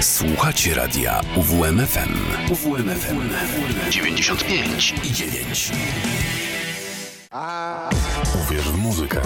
Słuchacie radia UWMFM. UWMFM 95 i 9. Uwierz w muzykę.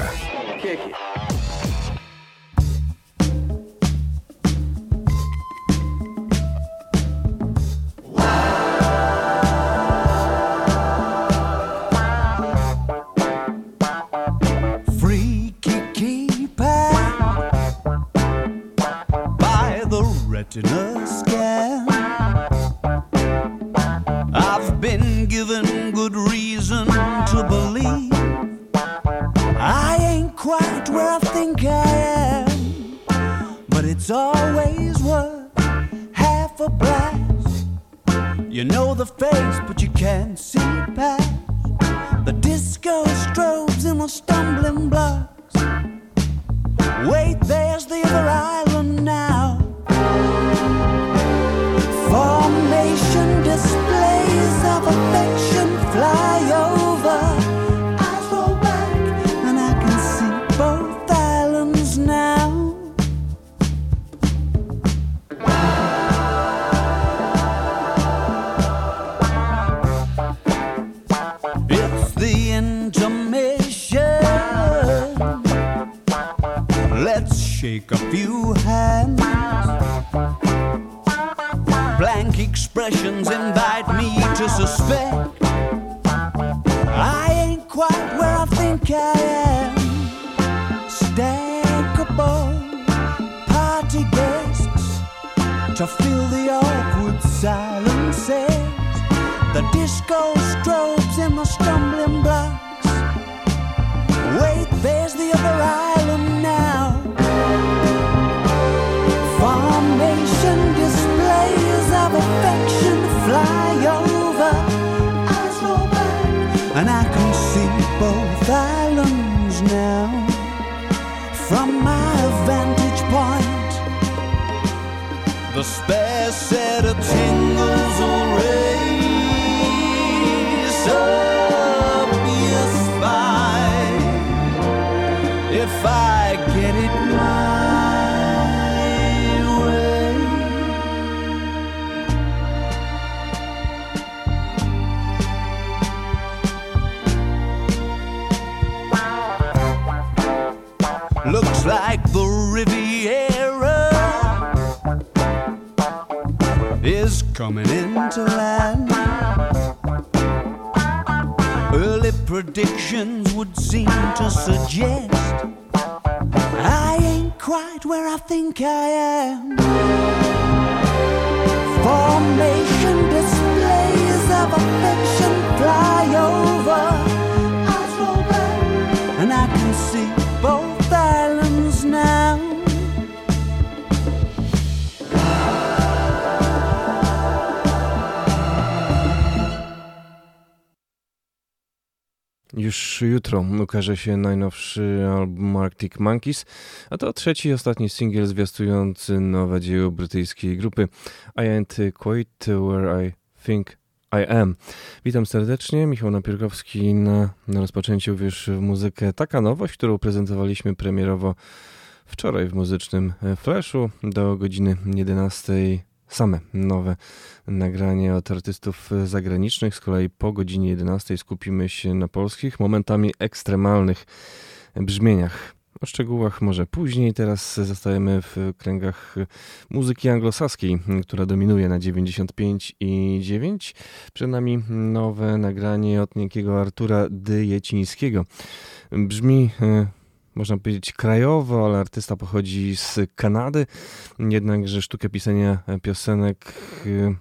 Już jutro ukaże się najnowszy album Arctic Monkeys, a to trzeci i ostatni singiel zwiastujący nowe dzieło brytyjskiej grupy I Ain't Quite Where I Think I Am. Witam serdecznie, Michał Napierkowski na, na rozpoczęciu wiesz w muzykę. Taka nowość, którą prezentowaliśmy premierowo wczoraj w muzycznym flashu do godziny 11 same nowe nagrania od artystów zagranicznych. Z kolei po godzinie 11 skupimy się na polskich, momentami ekstremalnych brzmieniach. O szczegółach może później. Teraz zostajemy w kręgach muzyki anglosaskiej, która dominuje na 95 i 9. Przed nami nowe nagranie od niejakiego Artura Dyjecińskiego. Brzmi można powiedzieć krajowo, ale artysta pochodzi z Kanady, jednakże sztukę pisania piosenek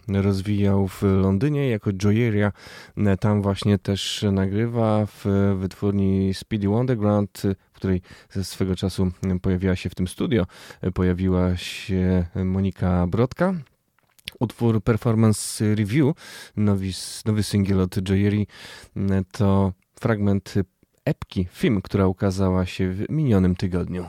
rozwijał w Londynie jako Joyeria. Tam właśnie też nagrywa w wytwórni Speedy Wonderground, w której ze swego czasu pojawiła się w tym studio, pojawiła się Monika Brodka. Utwór Performance Review, nowy, nowy singiel od Joyery, to fragment epki film, która ukazała się w minionym tygodniu.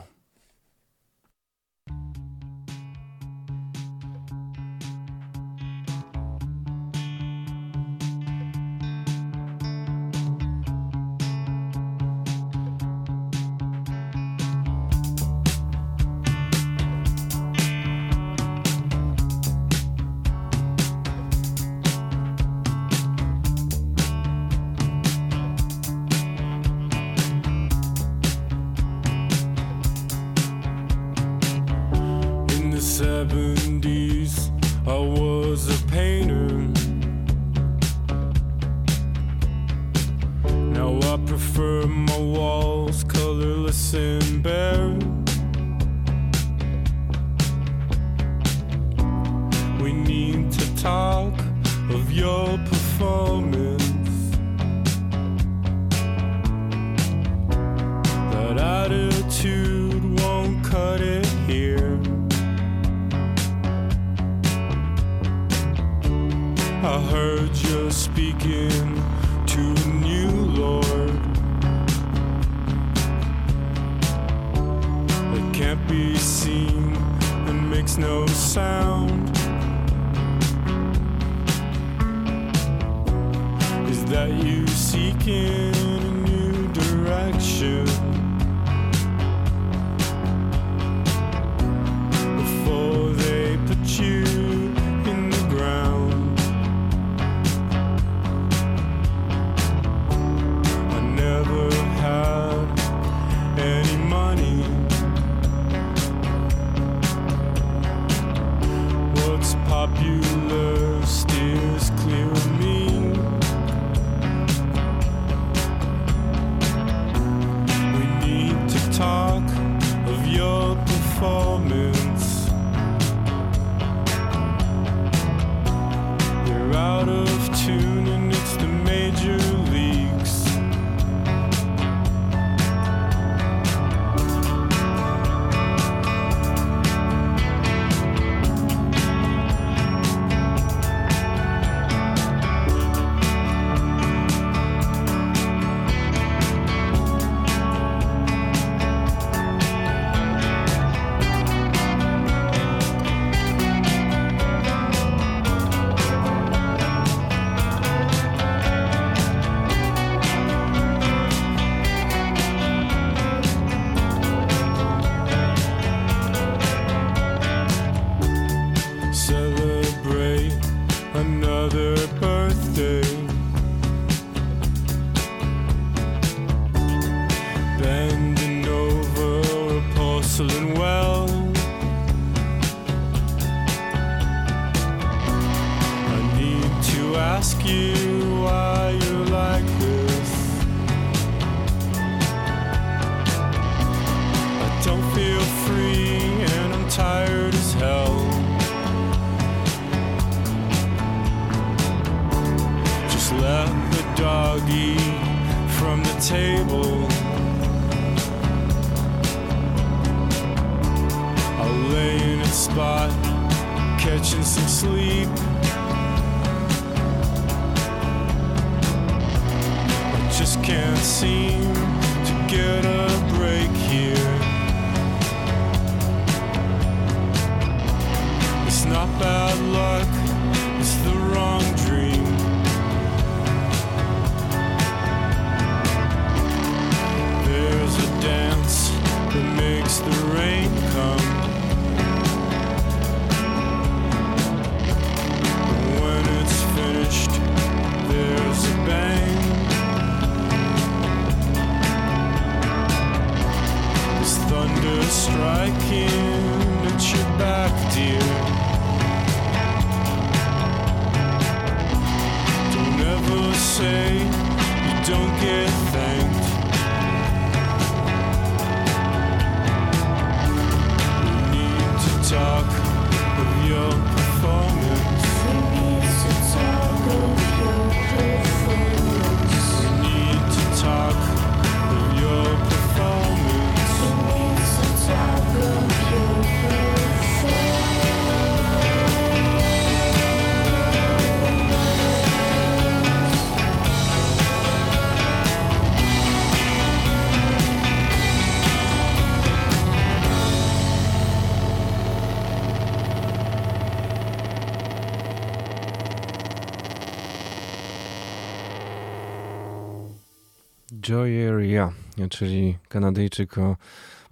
Korea, czyli Kanadyjczyk o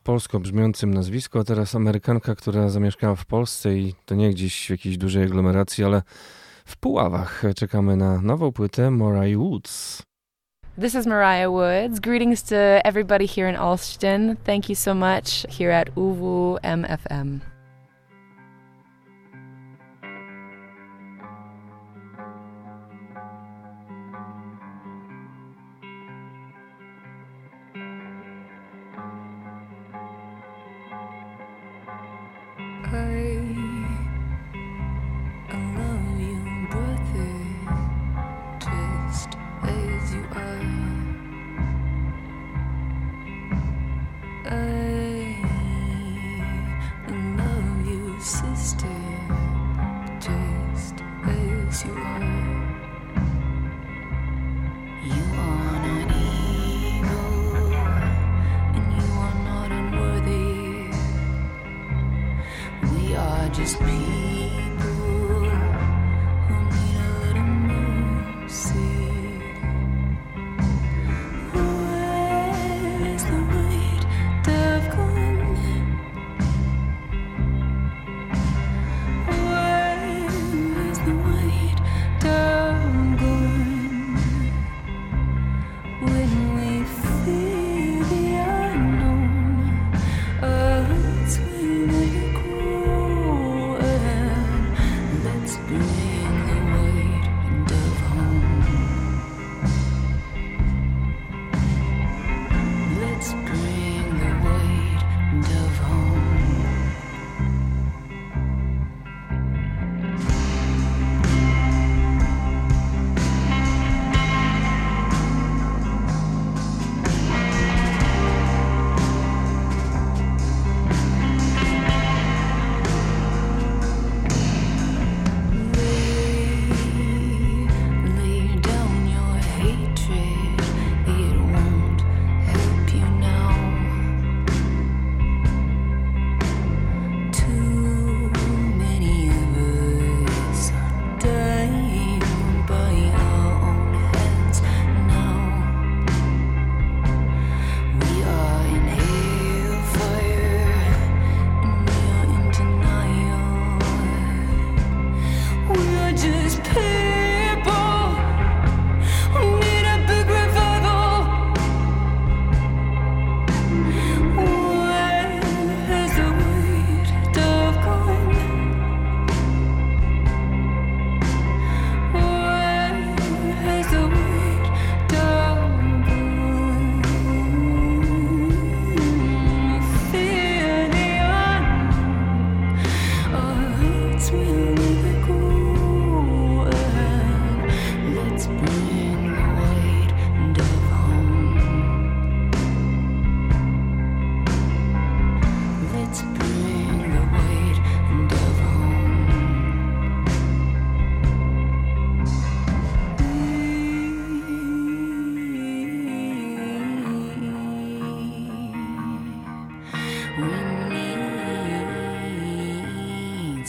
polsko brzmiącym nazwisku, a teraz Amerykanka, która zamieszkała w Polsce i to nie gdzieś w jakiejś dużej aglomeracji, ale w Puławach. Czekamy na nową płytę Mariah Woods. This is Mariah Woods. Greetings to everybody here in Alston. Thank you so much here at UWMFM.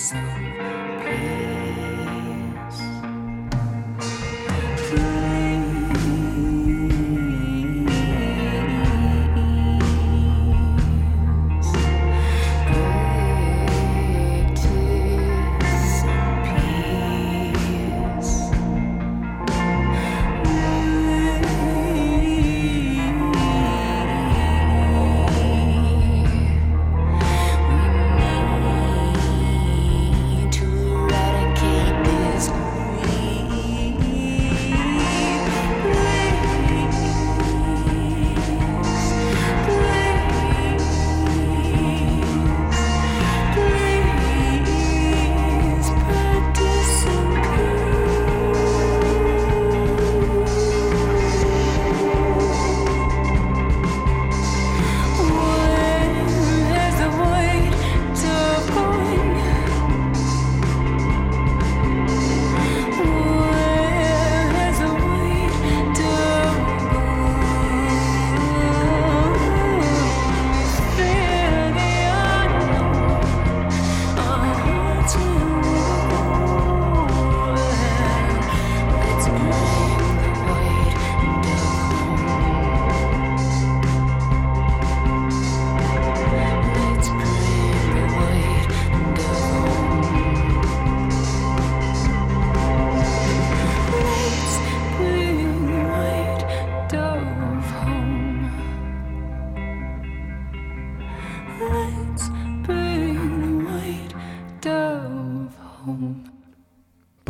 Podcast.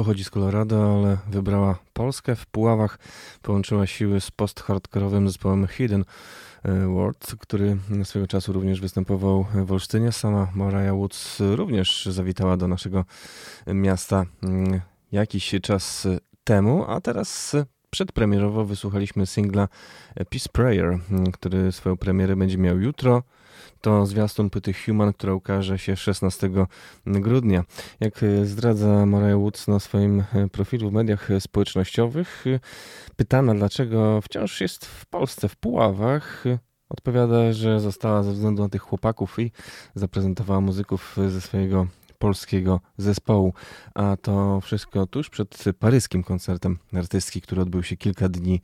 Pochodzi z Colorado, ale wybrała Polskę. W Puławach połączyła siły z post-hardkorowym zespołem Hidden e, World, który swego czasu również występował w Olsztynie. Sama Mariah Woods również zawitała do naszego miasta mm, jakiś czas temu, a teraz przedpremierowo wysłuchaliśmy singla Peace Prayer, który swoją premierę będzie miał jutro. To zwiastun płyty Human, która ukaże się 16 grudnia. Jak zdradza Mariah Woods na swoim profilu w mediach społecznościowych, pytana dlaczego wciąż jest w Polsce, w Puławach, odpowiada, że została ze względu na tych chłopaków i zaprezentowała muzyków ze swojego polskiego zespołu. A to wszystko tuż przed paryskim koncertem artystki, który odbył się kilka dni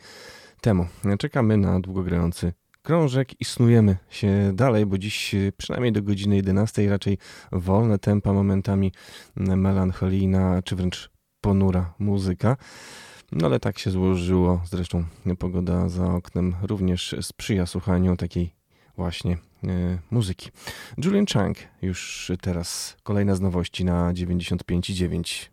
temu. Czekamy na długogrający krążek i snujemy się dalej, bo dziś przynajmniej do godziny 11 raczej wolne tempa, momentami melancholijna, czy wręcz ponura muzyka. No ale tak się złożyło. Zresztą pogoda za oknem również sprzyja słuchaniu takiej właśnie e, muzyki. Julian Chang już teraz kolejna z nowości na 95,9.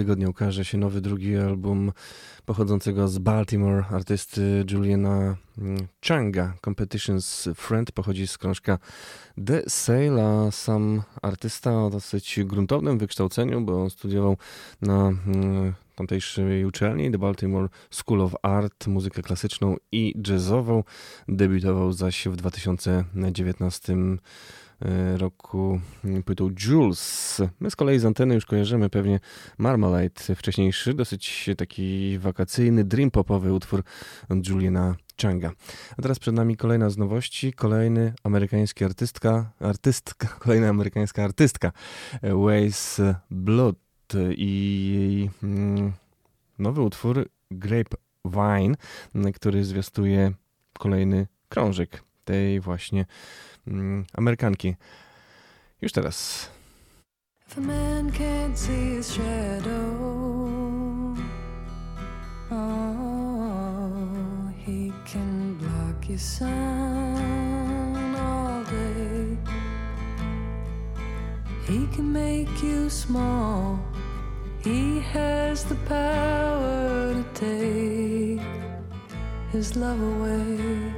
Tygodnie ukaże się nowy drugi album pochodzącego z Baltimore artysty Juliana mm, Changa. Competitions Friend pochodzi z krążka The Sale, a sam artysta o dosyć gruntownym wykształceniu, bo studiował na mm, tamtejszej uczelni The Baltimore School of Art, muzykę klasyczną i jazzową. Debiutował zaś w 2019 E, roku płytą Jules. My z kolei z anteny już kojarzymy pewnie Marmalade, wcześniejszy, dosyć taki wakacyjny, dream popowy utwór Juliana Changa. A teraz przed nami kolejna z nowości, kolejny amerykański artystka, artystka, kolejna amerykańska artystka Ways Blood i jej mm, nowy utwór Grape Wine, który zwiastuje kolejny krążek tej właśnie Mm, Amerykanki. Już teraz. If a man can't see his shadow, oh, he can block your sun all day. He can make you small. He has the power to take his love away.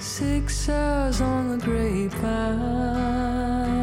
Six hours on the grapevine.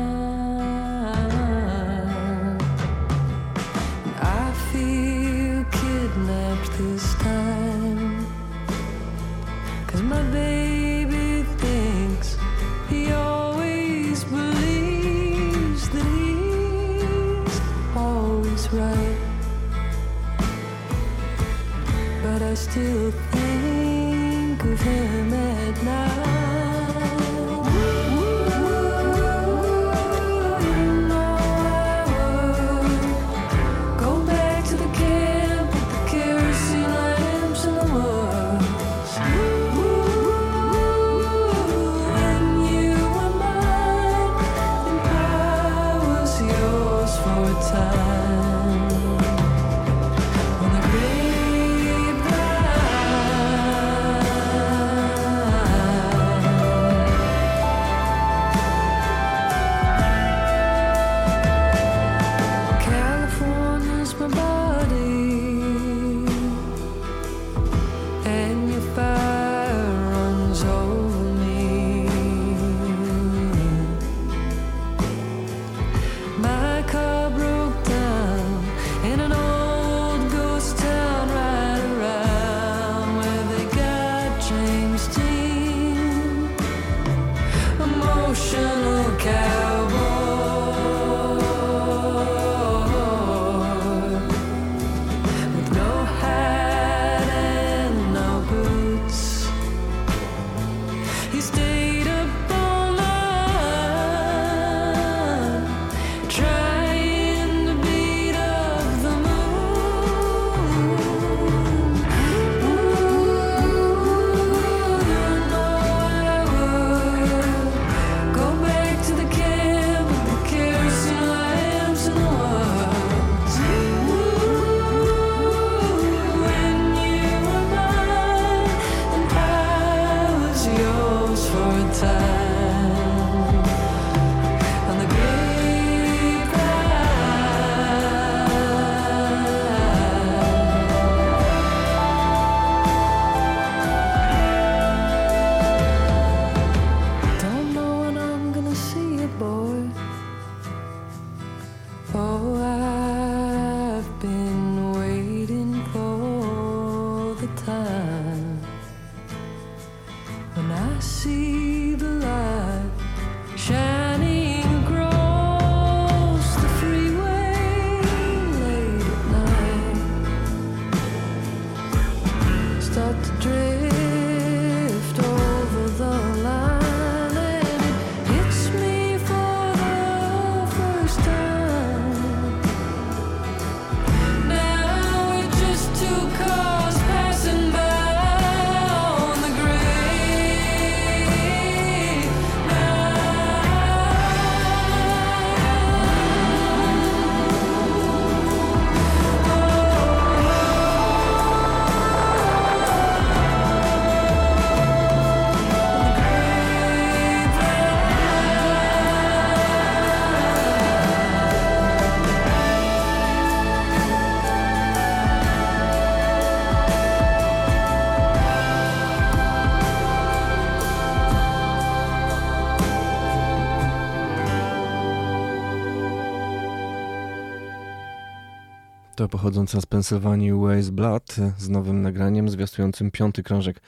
To pochodząca z Pensylwanii Ways Blood z nowym nagraniem zwiastującym piąty krążek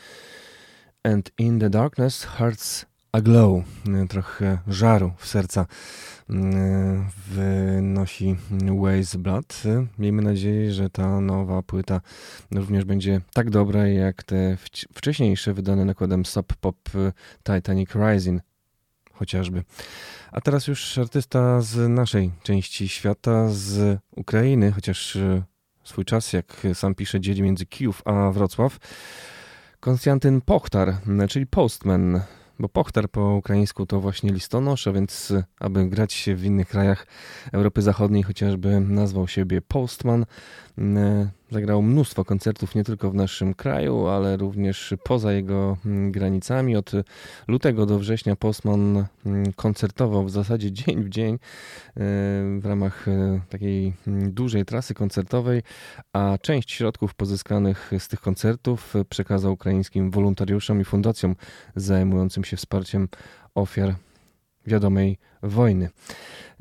And in the darkness hearts aglow. Trochę żaru w serca mm, wynosi Ways Blood. Miejmy nadzieję, że ta nowa płyta również będzie tak dobra jak te wcześniejsze wydane nakładem Sub Pop Titanic Rising chociażby. A teraz już artysta z naszej części świata, z Ukrainy, chociaż e, swój czas, jak sam pisze, dzieli między Kijów a Wrocław. Konstantyn Pochtar, czyli Postman, bo Pochtar po ukraińsku to właśnie listonosz, a więc aby grać w innych krajach Europy Zachodniej chociażby nazwał siebie Postman. E, Zagrał mnóstwo koncertów nie tylko w naszym kraju, ale również poza jego mm, granicami. Od lutego do września Postman mm, koncertował w zasadzie dzień w dzień e, w ramach e, takiej mm, dużej trasy koncertowej, a część środków pozyskanych z tych koncertów przekazał ukraińskim wolontariuszom i fundacjom zajmującym się wsparciem ofiar wiadomej wojny.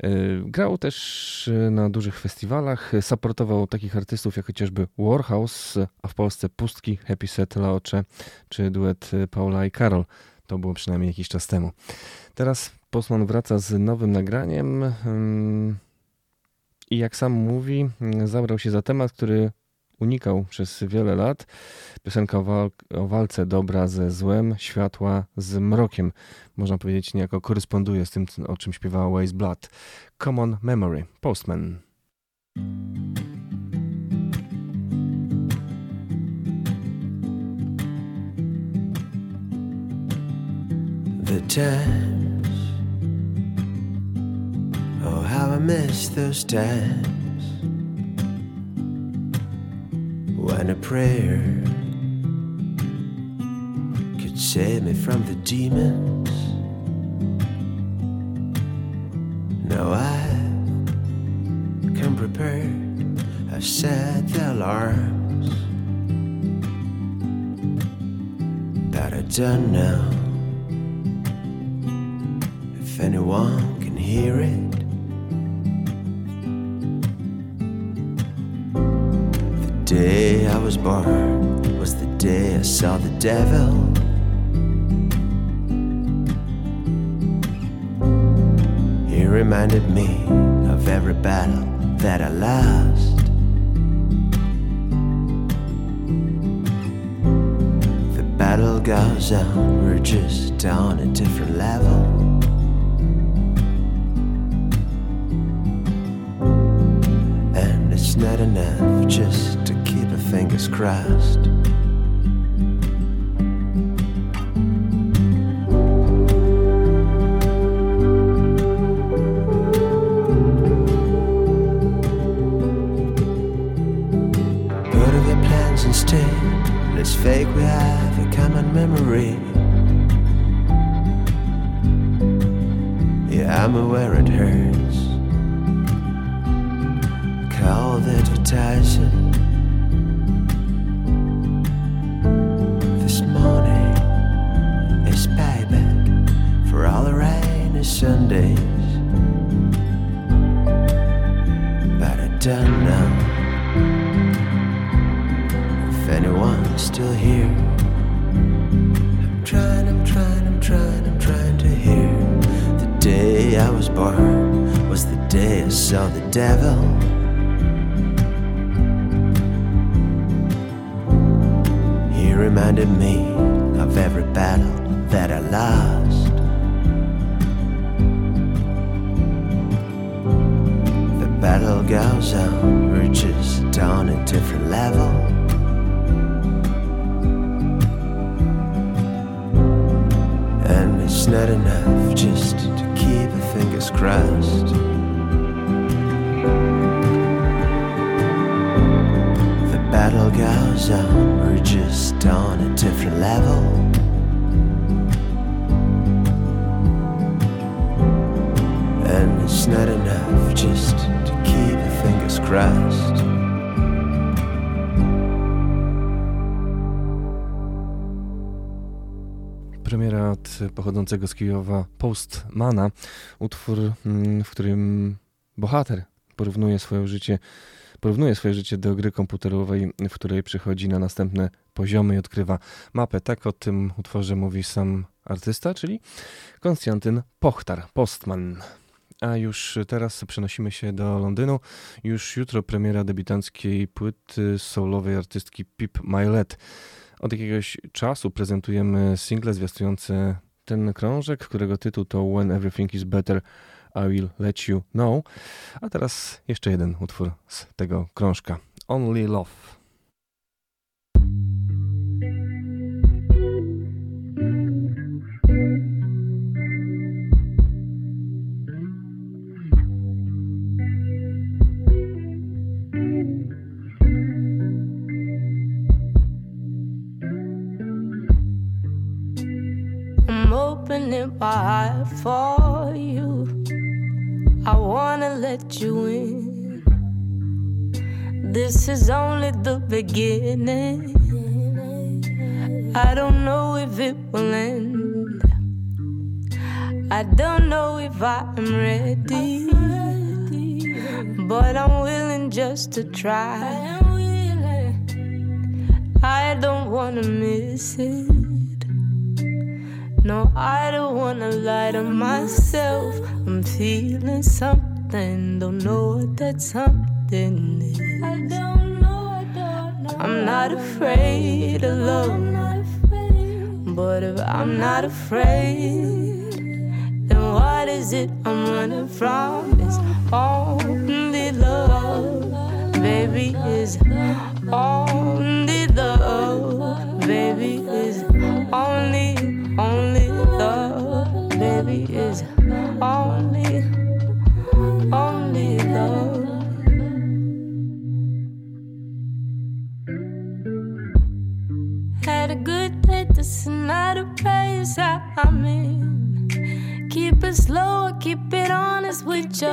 E, grał też e, na dużych festiwalach, supportował takich artystów jak chociażby Warhouse, a w Polsce Pustki, Happy Set, Laocze czy duet Paula i Karol. To było przynajmniej jakiś czas temu. Teraz Postman wraca z nowym nagraniem mm, i jak sam mówi, zabrał się za temat, który unikał przez wiele lat. Piosenka o, wal o, walce dobra ze złem, światła z mrokiem. Można powiedzieć, niejako koresponduje z tym, o czym śpiewała Waze Blood. Common Memory, Postman. The times Oh, how I miss those times when a prayer could save me from the demons. Now I've come prepared, I've set the alarms, but I don't know if anyone can hear it. Day I was born was the day I saw the devil. He reminded me of every battle that I lost. The battle goes on, we're just on a different level. And it's not enough just fingers crossed. Go to the plans instead. Let's fake we have a common memory. Yeah, I'm aware it hurts. Call the advertising. Sundays. But I don't know if anyone's still here. I'm trying, I'm trying, I'm trying, I'm trying to hear. The day I was born was the day I saw the devil. He reminded me of every battle that I lost. Battle goes on, we're just on a different level. And it's not enough just to keep our fingers crossed. The battle goes on, we're just on a different level. And it's not enough just crossed. Premiera od pochodzącego z Kijowa Postmana, utwór, mm, w którym bohater porównuje swoje życie porównuje swoje życie do gry komputerowej, w której przechodzi na następne poziomy i odkrywa mapę. Tak o tym utworze mówi sam artysta, czyli Konstantyn Pochtar, Postman. A już teraz przenosimy się do Londynu. Już jutro premiera debiutanckiej płyty soulowej artystki Pip Milet. Od jakiegoś czasu prezentujemy single zwiastujące ten krążek, którego tytuł to When Everything is Better, I Will Let You Know. A teraz jeszcze jeden utwór z tego krążka. Only Love. Heart for you. I wanna let you in. This is only the beginning. I don't know if it will end. I don't know if I'm ready, but I'm willing just to try. I don't wanna miss it. No, I don't wanna lie to myself. I'm feeling something, don't know what that something is. I don't know, I don't know. I'm not afraid of love. But if I'm not afraid, then what is it I'm running from? It's only love, baby, is only only, only love. Had a good day, this is not a place I'm in. Keep it slow, keep it honest with you.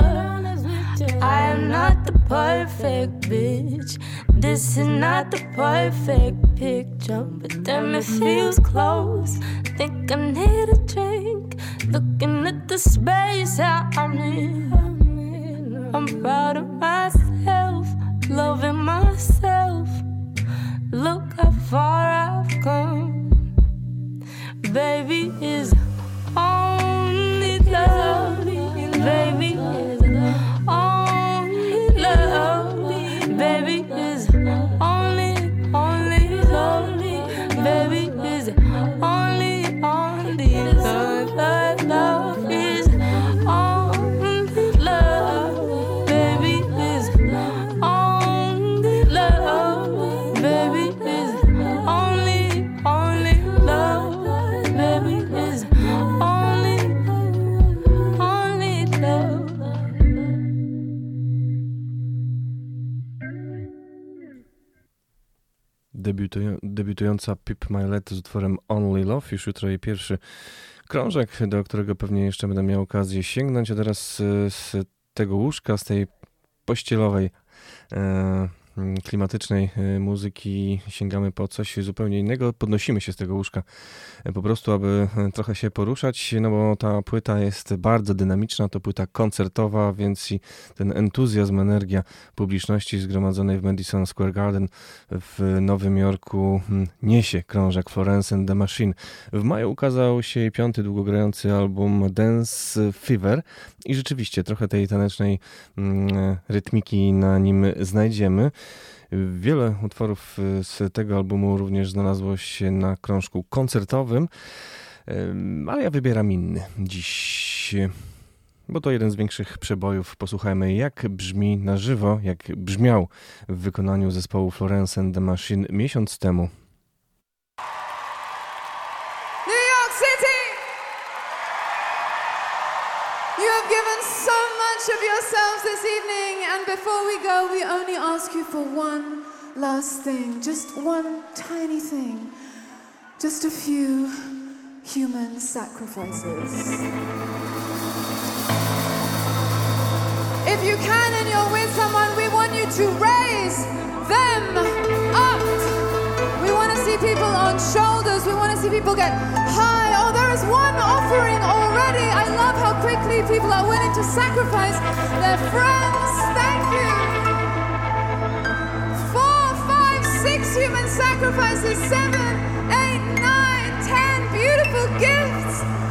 I am not the perfect bitch. This is not the perfect picture, but damn, it feels close. Think I need a drink. Looking at the space I'm in. I'm proud of myself, loving myself. Look how far I've come. Baby is only love. Baby debiutująca Pip Milet z utworem Only Love. Już jutro jej pierwszy krążek, do którego pewnie jeszcze będę miał okazję sięgnąć. A teraz z, z tego łóżka, z tej pościelowej e, klimatycznej e, muzyki sięgamy po coś zupełnie innego, podnosimy się z tego łóżka e, po prostu, aby e, trochę się poruszać, no bo ta płyta jest bardzo dynamiczna, to płyta koncertowa, więc i ten entuzjazm, energia publiczności zgromadzonej w Madison Square Garden w Nowym Jorku mm, niesie krążek Florence and the Machine. W maju ukazał się jej piąty długogrający album Dance Fever i rzeczywiście trochę tej tanecznej mm, rytmiki na nim znajdziemy. Wiele utworów y, z tego albumu również znalazło się na krążku koncertowym, ale ja wybieram inny dziś, bo to jeden z większych przebojów. Posłuchajmy, jak brzmi na żywo, jak brzmiał w wykonaniu zespołu Florence and the Machine miesiąc temu. Of yourselves this evening. And before we go, we only ask you for one last thing, just one tiny thing, just a few human sacrifices. If you can and you're with someone, we want you to raise them up. We want to see people on shoulders. We want to see people get high was one offering already. I love how quickly people are willing to sacrifice their friends. Thank you. Four, five, six human sacrifices, seven, eight, nine, ten beautiful gifts.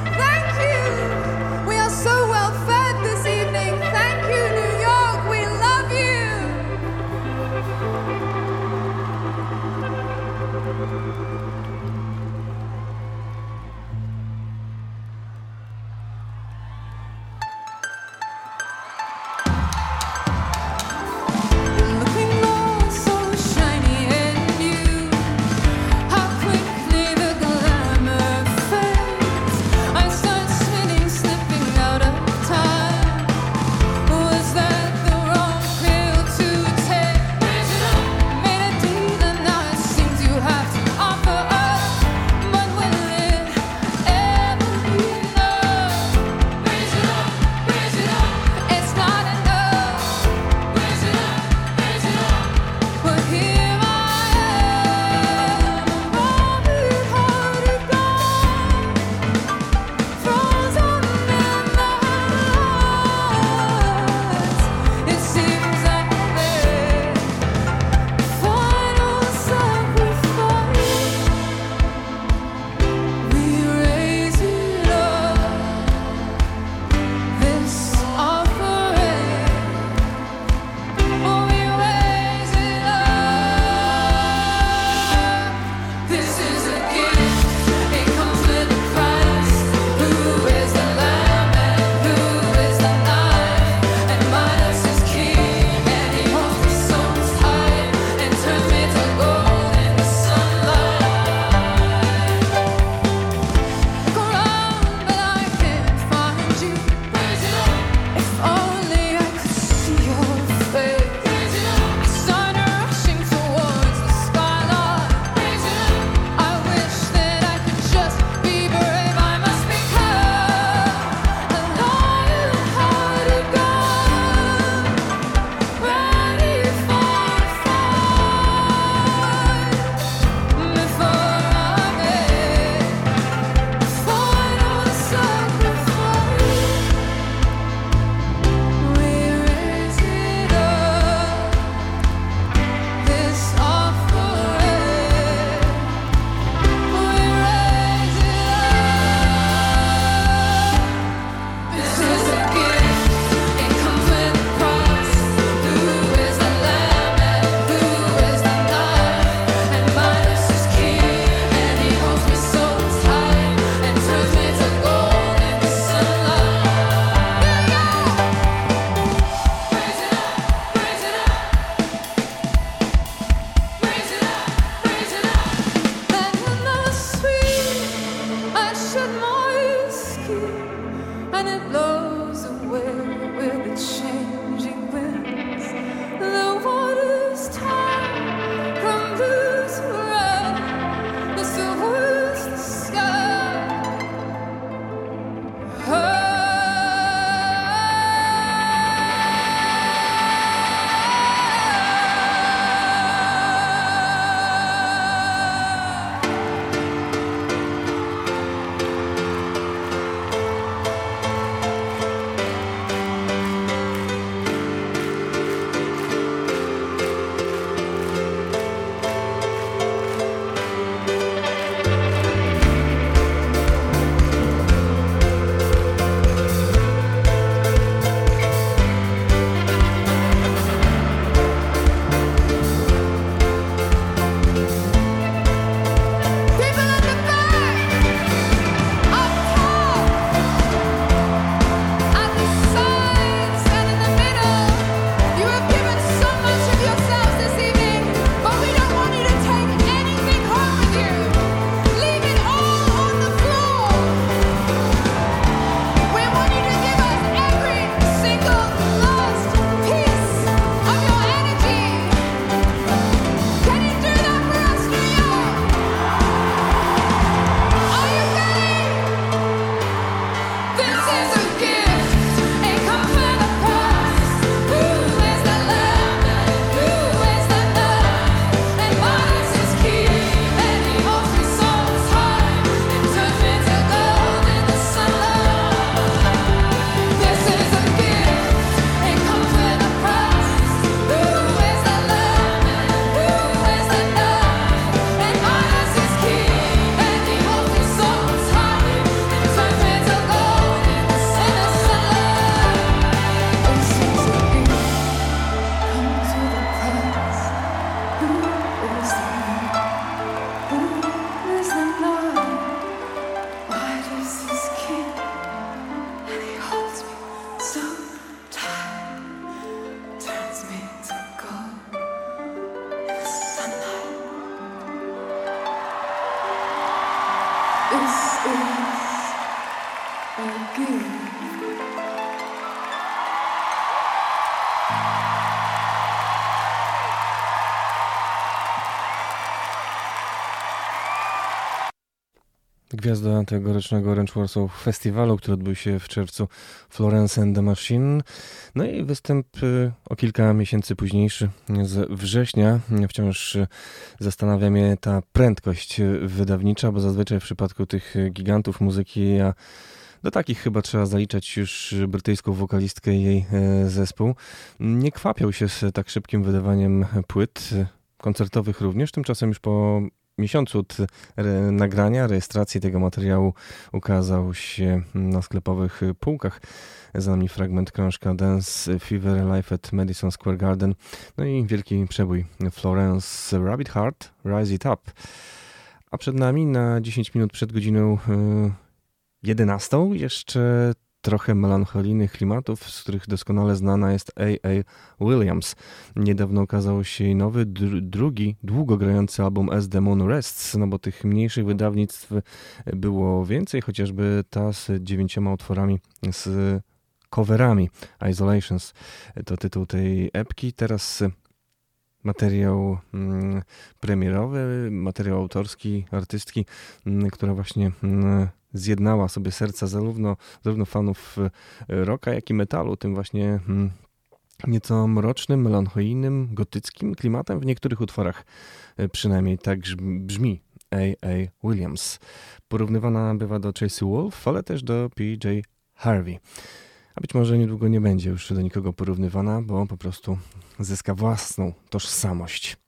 it blows. Gwiazda tegorocznego Range Warsaw Festiwalu, który odbył się w czerwcu Florence and the Machine. No i występ y, o kilka miesięcy późniejszy, z września. Wciąż zastanawia mnie ta prędkość wydawnicza, bo zazwyczaj w przypadku tych gigantów muzyki ja do takich chyba trzeba zaliczać już brytyjską wokalistkę i jej e, zespół. Nie kwapiał się z tak szybkim wydawaniem płyt, koncertowych również. Tymczasem już po miesiącu od re nagrania, rejestracji tego materiału ukazał się na sklepowych półkach. Za nami fragment krążka Dance Fever Life at Madison Square Garden. No i wielki przebój Florence Rabbit Heart Rise It Up. A przed nami na 10 minut przed godziną 11 y, jeszcze trochę melancholijnych klimatów, z których doskonale znana jest A.A. Williams. Niedawno ukazał się jej nowy, dr drugi, długo grający album As the Moon Rests, no bo tych mniejszych wydawnictw było więcej, chociażby ta z dziewięcioma utworami z coverami. Isolations to tytuł tej epki. Teraz materiał mm, premierowy, materiał autorski, artystki, mm, która właśnie mm, zjednała sobie serca zarówno, zarówno fanów e, rocka, jak i metalu, tym właśnie mm, nieco mrocznym, melancholijnym, gotyckim klimatem w niektórych utworach. E, przynajmniej tak brzmi A.A. Williams. Porównywana bywa do Tracy Wolf, ale też do P.J. Harvey. A być może niedługo nie będzie już do nikogo porównywana, bo po prostu zyska własną tożsamość.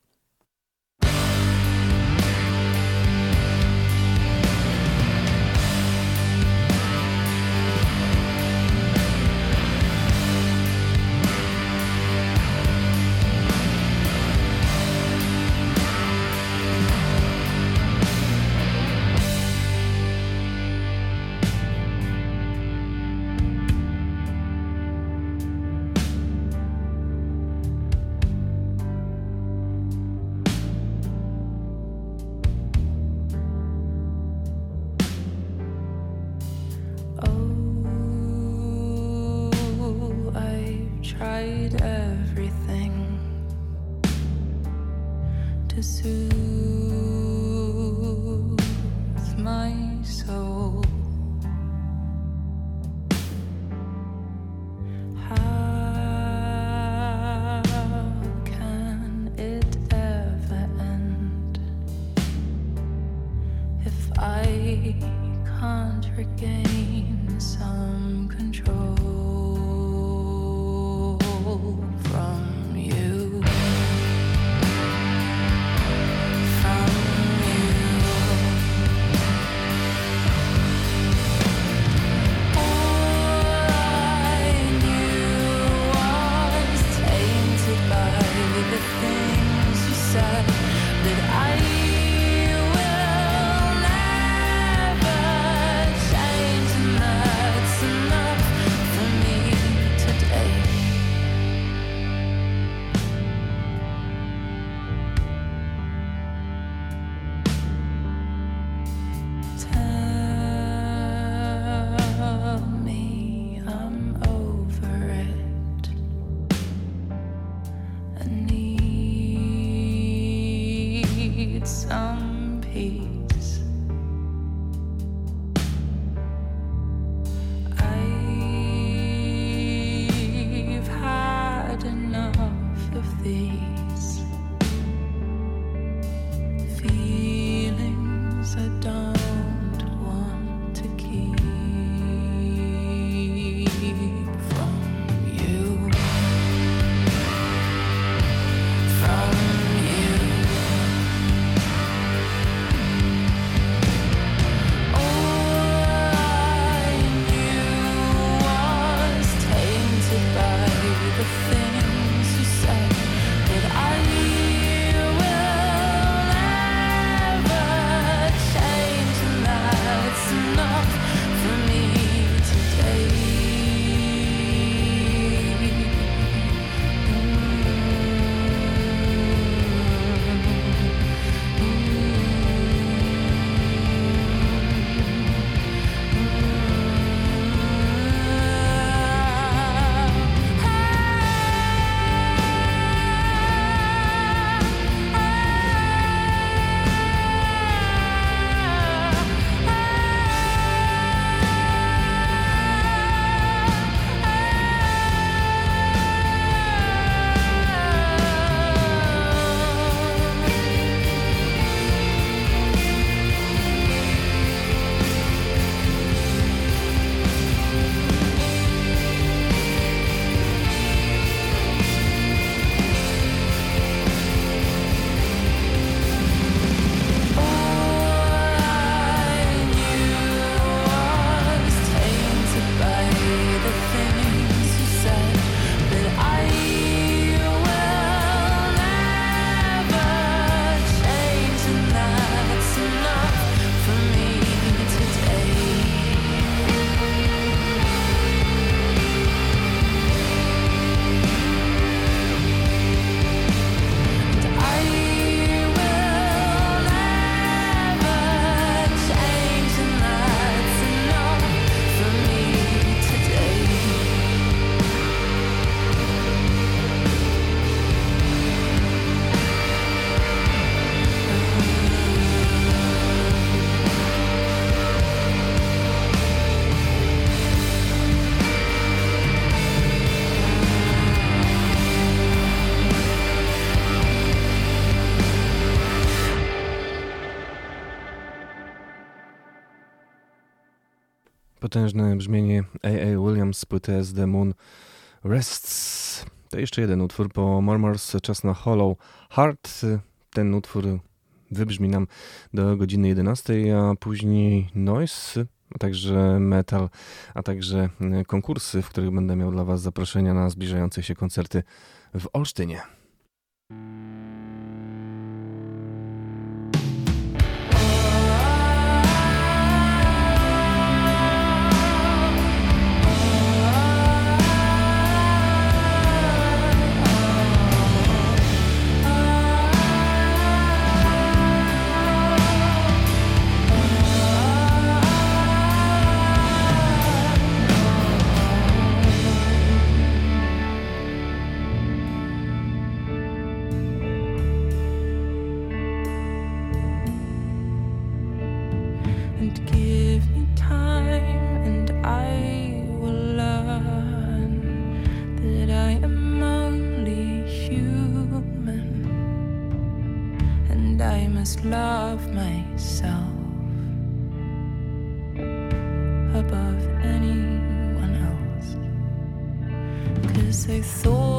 Potężne brzmienie A.A. Williams z płyty The Moon Rests. To jeszcze jeden utwór po Murmurs, czas na Hollow Heart. Ten utwór wybrzmi nam do godziny 11, a później Noise, a także metal, a także konkursy, w których będę miał dla Was zaproszenia na zbliżające się koncerty w Olsztynie. So. thought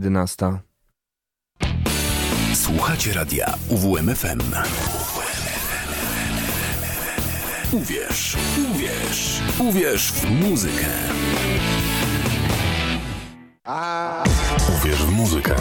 jedenasta. Słuchacie radia UWMFM. Uwierz, uwierz, uwierz w muzykę. Uwierz w muzykę.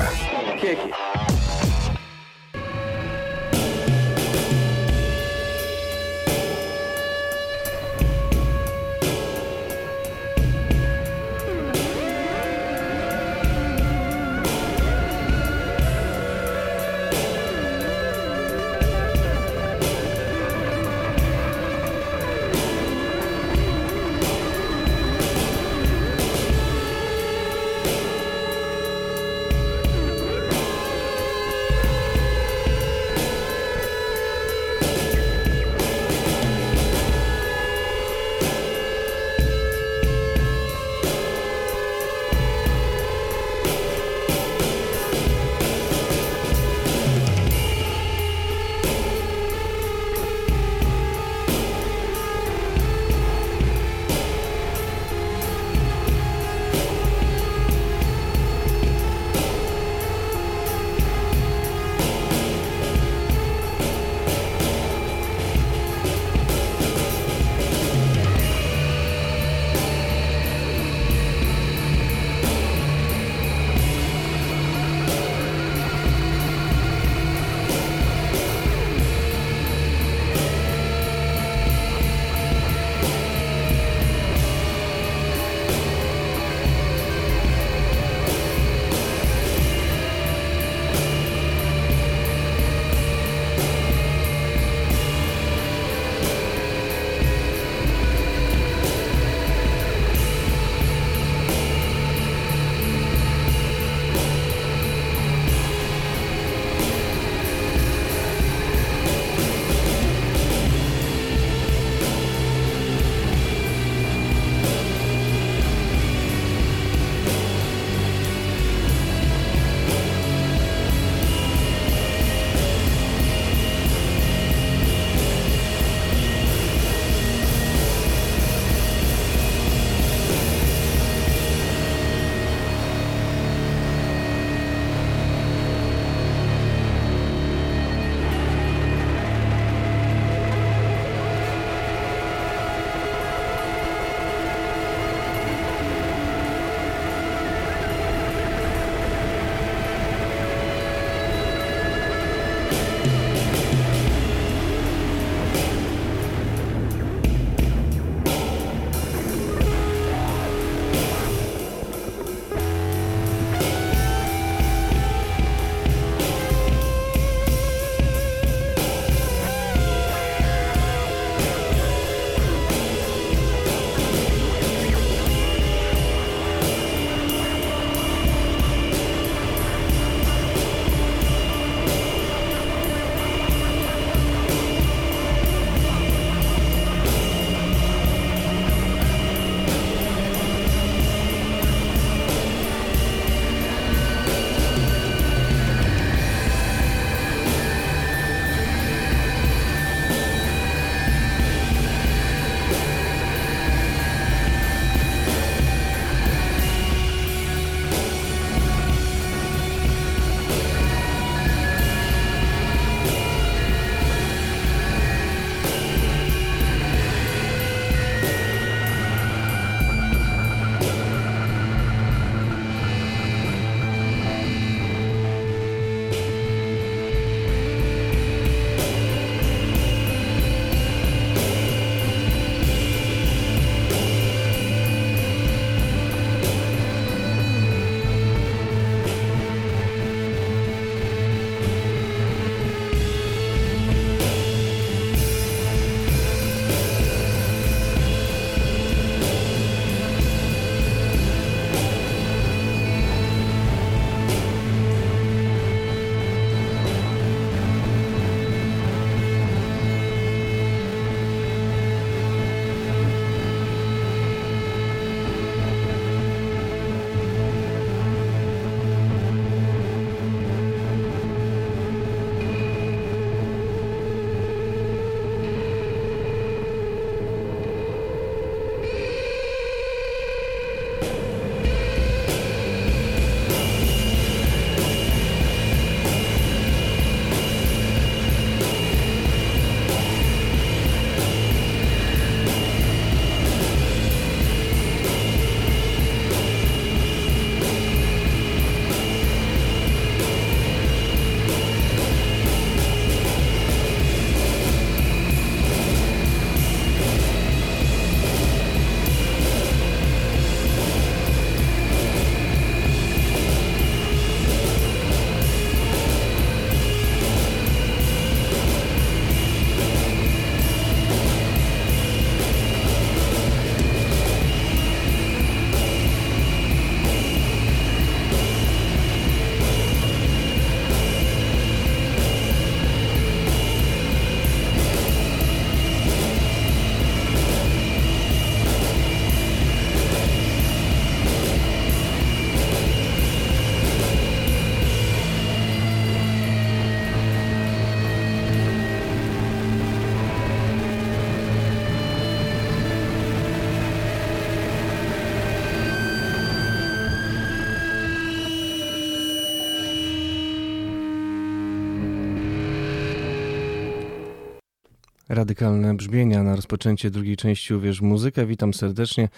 Radykalne brzmienia na rozpoczęcie drugiej części Uwierz Muzykę. Witam serdecznie.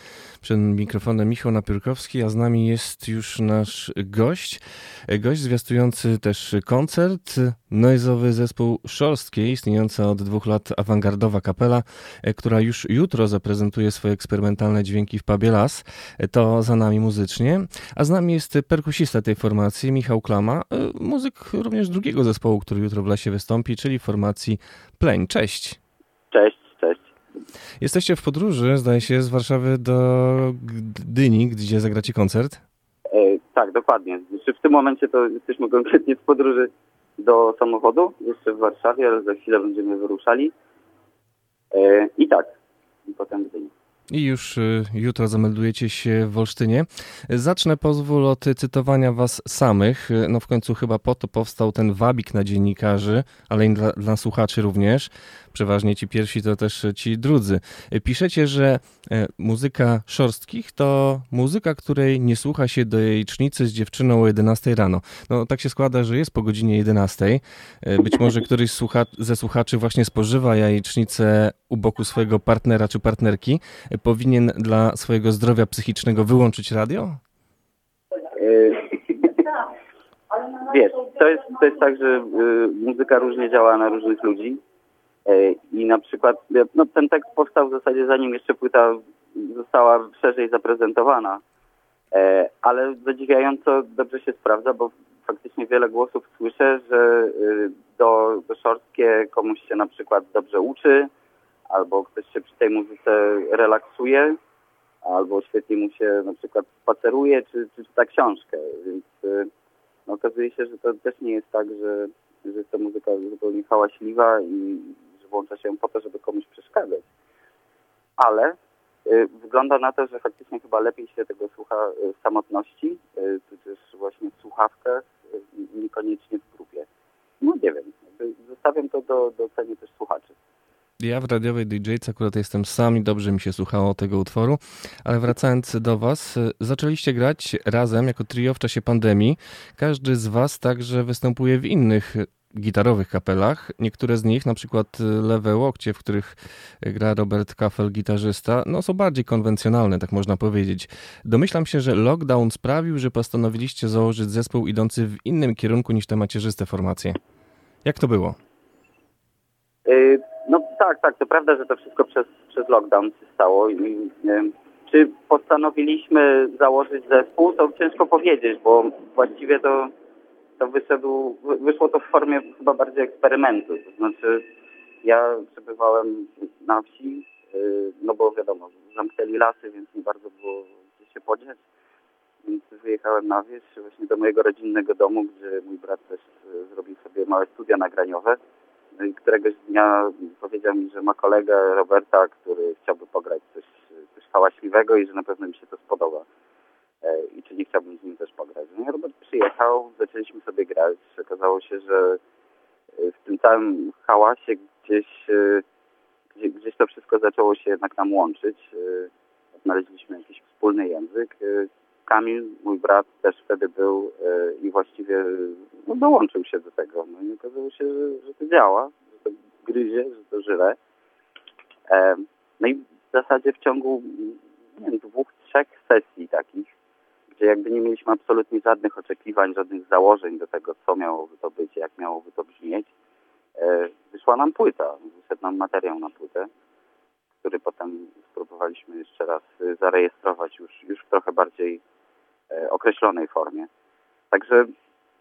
Przed mikrofonem Michał Napiórkowski, a z nami jest już nasz gość. Gość zwiastujący też koncert, noizowy zespół Szorstkiej, istniejąca od dwóch lat awangardowa kapela, która już jutro zaprezentuje swoje eksperymentalne dźwięki w pubie Las. To za nami muzycznie. A z nami jest perkusista tej formacji, Michał Klama, muzyk również drugiego zespołu, który jutro w Lasie wystąpi, czyli formacji Pleń. Cześć. Cześć, cześć. Jesteście w podróży, zdaje się, z Warszawy do Gdyni, gdzie zagracie koncert? E, tak, dokładnie. Znaczy w tym momencie to jesteśmy konkretnie w podróży do samochodu, jeszcze w Warszawie, ale za chwilę będziemy wyruszali. E, I tak, i potem Gdyni. I już y, jutro zameldujecie się w Olsztynie. Zacznę pozwól od cytowania was samych. No w końcu chyba po to powstał ten wabik na dziennikarzy, ale i dla, dla słuchaczy również. Przeważnie ci pierwsi to też ci drudzy. Piszecie, że e, muzyka Szorstkich to muzyka, której nie słucha się do jajecznicy z dziewczyną o 11 rano. No tak się składa, że jest po godzinie 11. E, być może któryś słucha ze słuchaczy właśnie spożywa jajecznicę u boku swojego partnera czy partnerki. E, powinien dla swojego zdrowia psychicznego wyłączyć radio? Wiesz, to jest, to jest tak, że muzyka różnie działa na różnych ludzi. E, I na przykład no, ten tekst powstał w zasadzie zanim jeszcze płyta została szerzej zaprezentowana. E, ale zadziwiająco dobrze się sprawdza, bo faktycznie wiele głosów słyszę, że y, do, do szorstkie komuś się na przykład dobrze uczy, albo ktoś się przy tej muzyce relaksuje, albo świetnie mu się na przykład spaceruje, czy, czy czyta książkę. Więc y, no, okazuje się, że to też nie jest tak, że, że jest to muzyka zupełnie hałaśliwa i włącza się po to, żeby komuś przeszkadzać. Ale y, wygląda na to, że faktycznie chyba lepiej się tego słucha y, w samotności, y, też właśnie w słuchawkach, niekoniecznie w grupie. No nie wiem, zostawiam to do, do oceny też słuchaczy. Ja w radiowej DJ akurat jestem sam i dobrze mi się słuchało tego utworu, ale wracając do Was, zaczęliście grać razem jako trio w czasie pandemii. Każdy z Was także występuje w innych gitarowych kapelach. Niektóre z nich, na przykład Lewe Łokcie, w których gra Robert Kaffel, gitarzysta, no są bardziej konwencjonalne, tak można powiedzieć. Domyślam się, że lockdown sprawił, że postanowiliście założyć zespół idący w innym kierunku niż te macierzyste formacje. Jak to było? Y, no tak, tak, to prawda, że to wszystko przez, przez lockdown się stało. I, y, czy postanowiliśmy założyć zespół, to ciężko powiedzieć, bo właściwie to, to wyszedł, wyszło to w formie chyba bardziej eksperymentu. To znaczy ja przebywałem na wsi, y, no bo wiadomo, zamknęli lasy, więc nie bardzo było gdzie się podziać. Więc wyjechałem na wieś właśnie do mojego rodzinnego domu, gdzie mój brat też zrobił sobie małe studia nagraniowe. No któregoś dnia powiedział mi, że ma kolegę Roberta, który chciałby pograć coś, coś hałaśliwego i że na pewno mi się to spodoba. E, I czy nie chciałbym z nim też pograć. No i Robert przyjechał, zaczęliśmy sobie grać. Okazało się, że w tym całym hałasie gdzieś, gdzie, gdzieś to wszystko zaczęło się jednak nam łączyć. Znaleźliśmy jakiś wspólny język. Kamil, mój brat, też wtedy był i właściwie no, dołączył się do tego. No i okazało się, że, że to działa, że to gryzie, że to żywe. E, no i w zasadzie w ciągu nie wiem, dwóch, trzech sesji takich, gdzie jakby nie mieliśmy absolutnie żadnych oczekiwań, żadnych założeń do tego, co miałoby to być, jak miałoby to brzmieć, e, wyszła nam płyta, wyszedł nam materiał na płytę, który potem spróbowaliśmy jeszcze raz zarejestrować już, już w trochę bardziej e, określonej formie. Także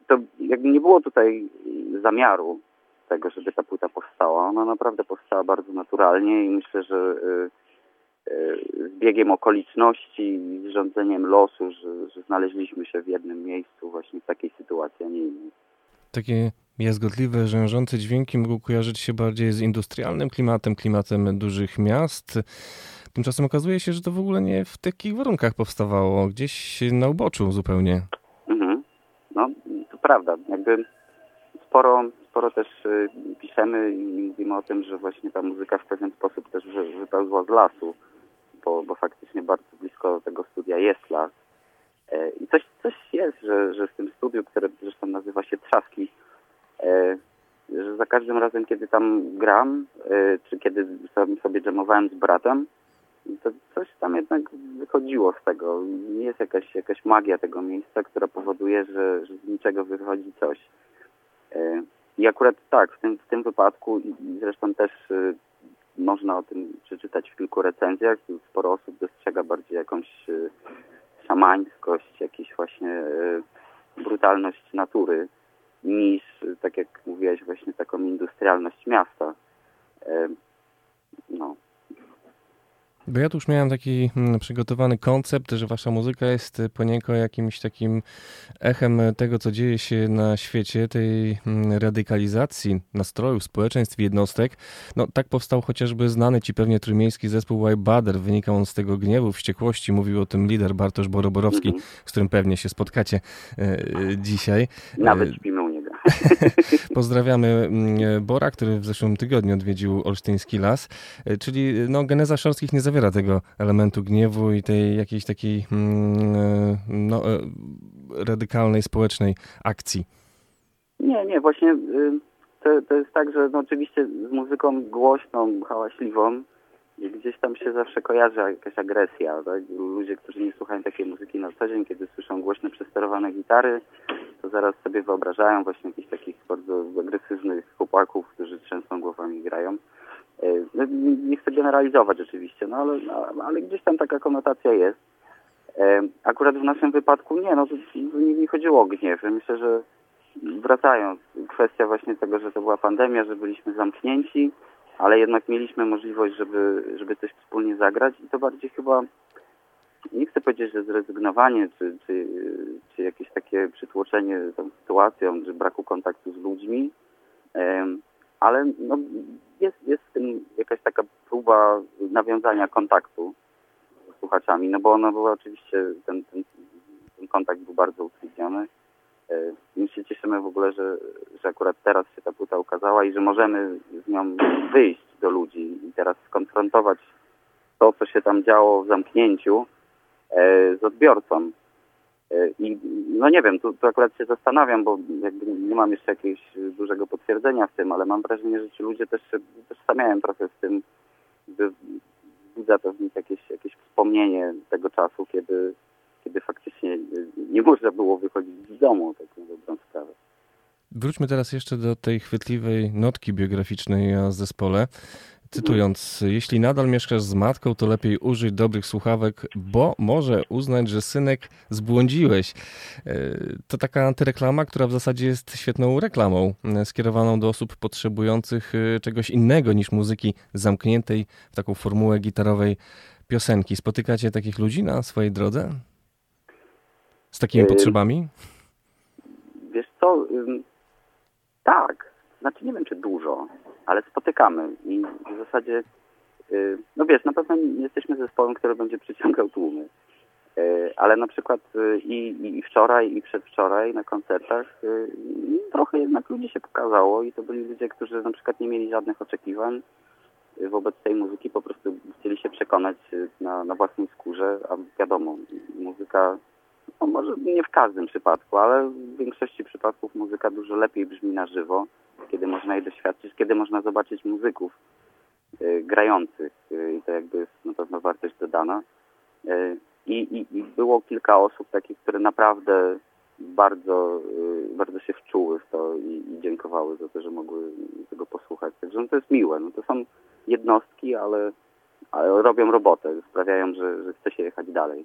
to jakby nie było tutaj zamiaru tego, żeby ta płyta powstała. Ona naprawdę powstała bardzo naturalnie i myślę, że y, y, z biegiem okoliczności i z rządzeniem losu, że, że znaleźliśmy się w jednym miejscu właśnie w takiej sytuacji, a nie innej. Takie jazgotliwe, rzężące dźwięki mogą kojarzyć się bardziej z industrialnym klimatem, klimatem dużych miast. Tymczasem okazuje się, że to w ogóle nie w takich warunkach powstawało, gdzieś na uboczu zupełnie. Mhm. No, to prawda. Jakby sporo, sporo też y, piszemy i mówimy o tym, że właśnie ta muzyka w pewien sposób też wy, wypełzła z lasu, bo, bo faktycznie bardzo blisko tego studia jest las. E, I coś, coś jest, że, że w tym studiu, które zresztą nazywa się Trzaski, e, że za każdym razem, kiedy tam gram, y, czy kiedy sam sobie jamowałem z bratem, to coś tam jednak wychodziło z tego. Jest jakaś, jakaś magia tego miejsca, która powoduje, że, że z niczego wychodzi coś. Y, I akurat tak, w tym, w tym wypadku i zresztą też y, można o tym przeczytać w kilku recenzjach. Sporo osób dostrzega bardziej jakąś y, szamańskość, jakąś właśnie brutalność natury niż, tak jak mówiłeś, właśnie taką industrialność miasta. No, Bo ja tu już miałem taki mm, przygotowany koncept, że wasza muzyka jest poniekąd jakimś takim echem tego, co dzieje się na świecie, tej mm, radykalizacji nastrojów, społeczeństw, jednostek. No tak powstał chociażby znany ci pewnie trójmiejski zespół White Bader. Wynikał on z tego gniewu, wściekłości. Mówił o tym lider Bartosz Boroborowski, Mhm. z którym pewnie się spotkacie e, e, dzisiaj. nawet śpimy. Pozdrawiamy mm, Bora, który w zeszłym tygodniu odwiedził Olsztyński Las, E, czyli no, geneza Szorskich nie zawiera tego elementu gniewu i tej jakiejś takiej mm, e, no, e, radykalnej społecznej akcji. Nie, nie, właśnie y, to, to jest tak, że no, oczywiście z muzyką głośną, hałaśliwą gdzieś tam się zawsze kojarzy jakaś agresja. Tak? Ludzie, którzy nie słuchają takiej muzyki na co dzień, kiedy słyszą głośne, przesterowane gitary, to zaraz sobie wyobrażają właśnie jakichś takich bardzo agresywnych chłopaków, którzy trzęsą głowami grają. Y, No, nie, chcę generalizować oczywiście, no ale, no, ale gdzieś tam taka konotacja jest. E, Akurat w naszym wypadku nie, no to to nie, nie chodziło o gniew. Myślę, że wracając, kwestia właśnie tego, że to była pandemia, że byliśmy zamknięci, ale jednak mieliśmy możliwość, żeby, żeby coś wspólnie zagrać i to bardziej chyba, nie chcę powiedzieć, że zrezygnowanie, czy, czy, czy jakieś takie przytłoczenie tą sytuacją, czy braku kontaktu z ludźmi, ale no, jest, jest w tym jakaś taka próba nawiązania kontaktu z słuchaczami, no bo ona była oczywiście, ten, ten, ten kontakt był bardzo utrudniony. E, My się cieszymy w ogóle, że, że akurat teraz się ta płyta ukazała i że możemy z nią wyjść do ludzi i teraz skonfrontować to, co się tam działo w zamknięciu e, z odbiorcą. E, I no nie wiem, tu, tu akurat się zastanawiam, bo jakby nie mam jeszcze jakiegoś dużego potwierdzenia w tym, ale mam wrażenie, że ci ludzie też się tożsamiają trochę z tym, że wzbudza to w nich jakieś, jakieś wspomnienie tego czasu, kiedy, kiedy faktycznie nie można było wychodzić z domu, tak na dobrą sprawę. Wróćmy teraz jeszcze do tej chwytliwej notki biograficznej o zespole. Cytując, jeśli nadal mieszkasz z matką, to lepiej użyj dobrych słuchawek, bo może uznać, że synek zbłądziłeś. E, To taka antyreklama, która w zasadzie jest świetną reklamą, e, skierowaną do osób potrzebujących e, czegoś innego niż muzyki zamkniętej w taką formułę gitarowej piosenki. Spotykacie takich ludzi na swojej drodze? Z takimi Ym. potrzebami? Wiesz co, tak, znaczy nie wiem czy dużo, ale spotykamy i w zasadzie, y, no wiesz, na pewno nie jesteśmy zespołem, który będzie przyciągał tłumy, Y, ale na przykład y, i, i- wczoraj i przedwczoraj na koncertach y, trochę jednak ludzi się pokazało i to byli ludzie, którzy na przykład nie mieli żadnych oczekiwań y, wobec tej muzyki, po prostu chcieli się przekonać y, na, na własnej skórze, a wiadomo, muzyka no może nie w każdym przypadku, ale w większości przypadków muzyka dużo lepiej brzmi na żywo, kiedy można jej doświadczyć, kiedy można zobaczyć muzyków y, grających y, i to jakby jest na pewno wartość dodana. Y, i, i, I było kilka osób takich, które naprawdę bardzo, y, bardzo się wczuły w to i, i dziękowały za to, że mogły tego posłuchać. Także no to jest miłe. No to są jednostki, ale, ale robią robotę, sprawiają, że, że chce się jechać dalej.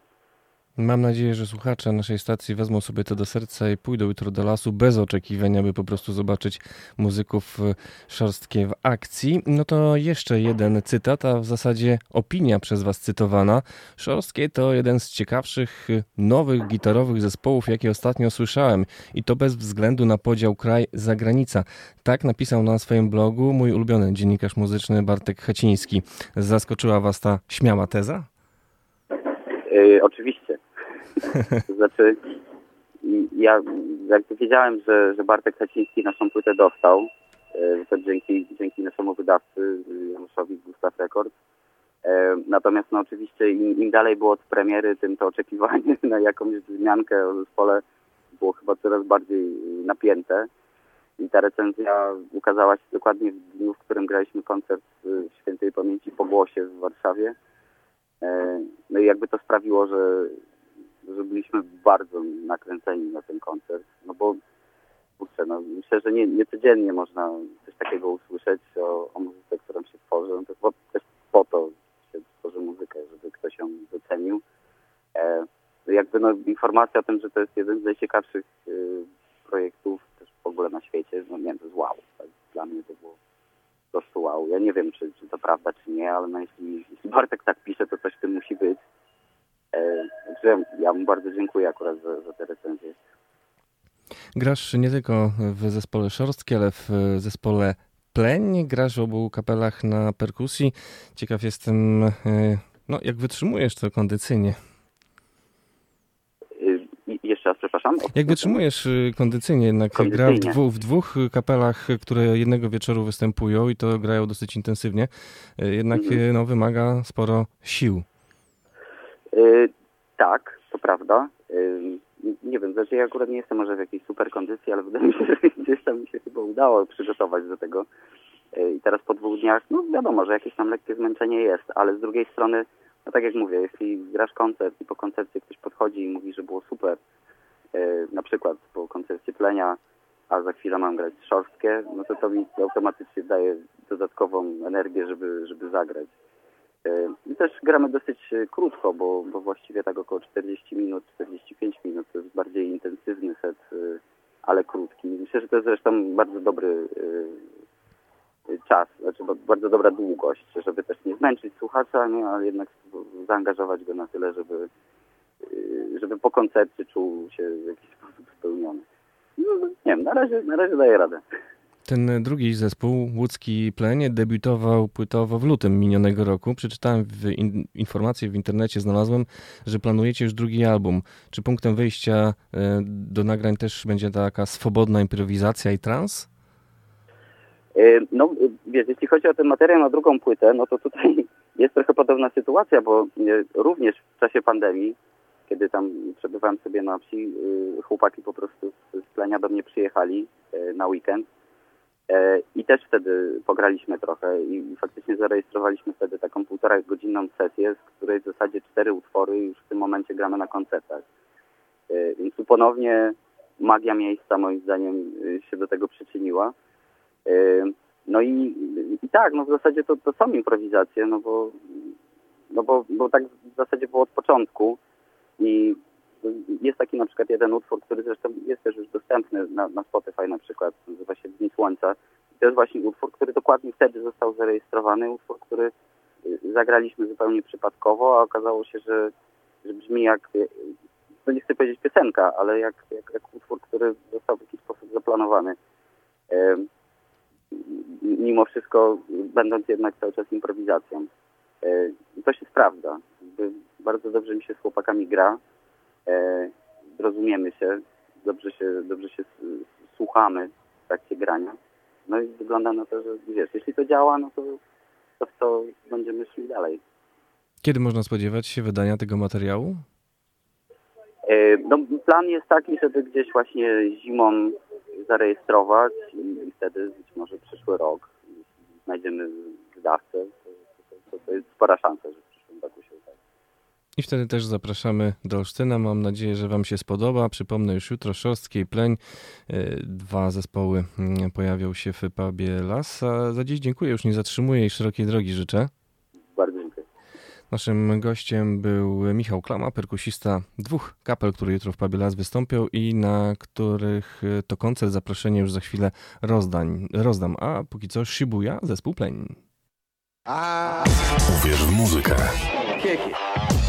Mam nadzieję, że słuchacze naszej stacji wezmą sobie to do serca i pójdą jutro do lasu bez oczekiwania, by po prostu zobaczyć muzyków e, szorstkie w akcji. No to jeszcze jeden cytat, a w zasadzie opinia przez Was cytowana. Szorstkie to jeden z ciekawszych e, nowych gitarowych zespołów, jakie ostatnio słyszałem i to bez względu na podział kraj-zagranica. Tak napisał na swoim blogu mój ulubiony dziennikarz muzyczny Bartek Haciński. Zaskoczyła Was ta śmiała teza? Y, oczywiście. To znaczy, ja jakby wiedziałem, że, że Bartek Haciński naszą płytę dostał, y, to dzięki, dzięki naszemu wydawcy y, Januszowi Gustaw Records. E, Natomiast no oczywiście im, im dalej było od premiery, tym to oczekiwanie na jakąś wzmiankę o zespole było chyba coraz bardziej napięte. I ta recenzja ukazała się dokładnie w dniu, w którym graliśmy koncert y, świętej pamięci po głosie w Warszawie. E, No i jakby to sprawiło, że, że byliśmy bardzo nakręceni na ten koncert. No bo kurczę, no myślę, że nie, nie codziennie można coś takiego usłyszeć o, o muzyce, którą się tworzy. No to też po to się tworzy muzykę, żeby ktoś ją docenił. E, no jakby no, informacja o tym, że to jest jeden z najciekawszych y, projektów też w ogóle na świecie, no nie to jest wow. Tak? Dla mnie to było po prostu wow. Ja nie wiem, czy, czy to prawda, czy nie, ale no jeśli, jeśli Bartek tak pisze, to coś w tym musi być. E, ja mu bardzo dziękuję akurat za, za tę recenzję. Grasz nie tylko w zespole Szorstki, ale w zespole Pleń. Grasz w obu kapelach na perkusji. Ciekaw jestem, e, no, jak wytrzymujesz to kondycyjnie. Y, jeszcze raz, przepraszam. Jak wytrzymujesz y, kondycyjnie, jednak gra w, Kondycyjnie. dwu, w dwóch kapelach, które jednego wieczoru występują i to grają dosyć intensywnie, y, jednak Mhm. y, no, wymaga sporo sił. Y, tak, to prawda. Y, nie wiem, znaczy ja akurat nie jestem może w jakiejś super kondycji, ale wydaje mi się, że gdzieś tam mi się chyba udało przygotować do tego. Y, I teraz po dwóch dniach, no wiadomo, że jakieś tam lekkie zmęczenie jest, ale z drugiej strony, no tak jak mówię, jeśli grasz koncert i po koncercie ktoś podchodzi i mówi, że było super, na przykład po koncercie Plenia, a za chwilę mam grać szorstkie, no to to mi automatycznie daje dodatkową energię, żeby, żeby zagrać. E, I też gramy dosyć e, krótko, bo, bo właściwie tak około 40 minut, 45 minut to jest bardziej intensywny set, e, ale krótki. Myślę, że to jest zresztą bardzo dobry czas, znaczy ba- bardzo dobra długość, żeby też nie zmęczyć słuchacza, nie, ale jednak zaangażować go na tyle, żeby, żeby po koncercie czuł się w jakiś sposób spełniony. No, no, nie wiem, na razie, na razie daję radę. Ten drugi zespół, łódzki Pleń, debiutował płytowo w lutym minionego roku. Przeczytałem w in, informacje w internecie, znalazłem, że planujecie już drugi album. Czy punktem wyjścia e, do nagrań też będzie taka swobodna improwizacja i trans? E, No, wiesz, jeśli chodzi o ten materiał na drugą płytę, no to tutaj jest trochę podobna sytuacja, bo e, również w czasie pandemii, kiedy tam przebywałem sobie na wsi, chłopaki po prostu z plenia do mnie przyjechali na weekend i też wtedy pograliśmy trochę i faktycznie zarejestrowaliśmy wtedy taką półtora godzinną sesję, z której w zasadzie cztery utwory już w tym momencie gramy na koncertach. E, Więc tu ponownie magia miejsca moim zdaniem e, się do tego przyczyniła. E, No i, i tak, no w zasadzie to, to są improwizacje, no bo, no bo, bo tak w zasadzie było od początku i jest taki na przykład jeden utwór, który zresztą jest też już dostępny na, na Spotify na przykład, nazywa się Dni Słońca. To jest właśnie utwór, który dokładnie wtedy został zarejestrowany, utwór, który y, zagraliśmy zupełnie przypadkowo, a okazało się, że, że brzmi jak, y, no nie chcę powiedzieć piosenka, ale jak, jak, jak utwór, który został w jakiś sposób zaplanowany. Mimo wszystko będąc jednak cały czas improwizacją. E, to się sprawdza. Bardzo dobrze mi się z chłopakami gra. E, Rozumiemy się, dobrze się, dobrze się słuchamy w trakcie grania. No i wygląda na to, że wiesz, jeśli to działa, no to, to w to będziemy szli dalej. Kiedy można spodziewać się wydania tego materiału? E, No, plan jest taki, żeby gdzieś właśnie zimą zarejestrować i, wtedy być może przyszły rok jeśli znajdziemy wydawcę, to, to, to, to jest spora szansa, że w przyszłym roku się uda. I wtedy też zapraszamy do Olsztyna. Mam nadzieję, że Wam się spodoba. Przypomnę już jutro Szostkie i Pleń. E, Dwa zespoły mm, pojawią się w pubie Las. A za dziś dziękuję, już nie zatrzymuję i szerokiej drogi życzę. Bardzo dziękuję. Naszym gościem był Michał Klama, perkusista dwóch kapel, które jutro w pubie Las wystąpią i na których e, to koncert zaproszenie już za chwilę rozdań, rozdam. A póki co Shibuya, zespół Pleń. Uwierz w muzykę. Thank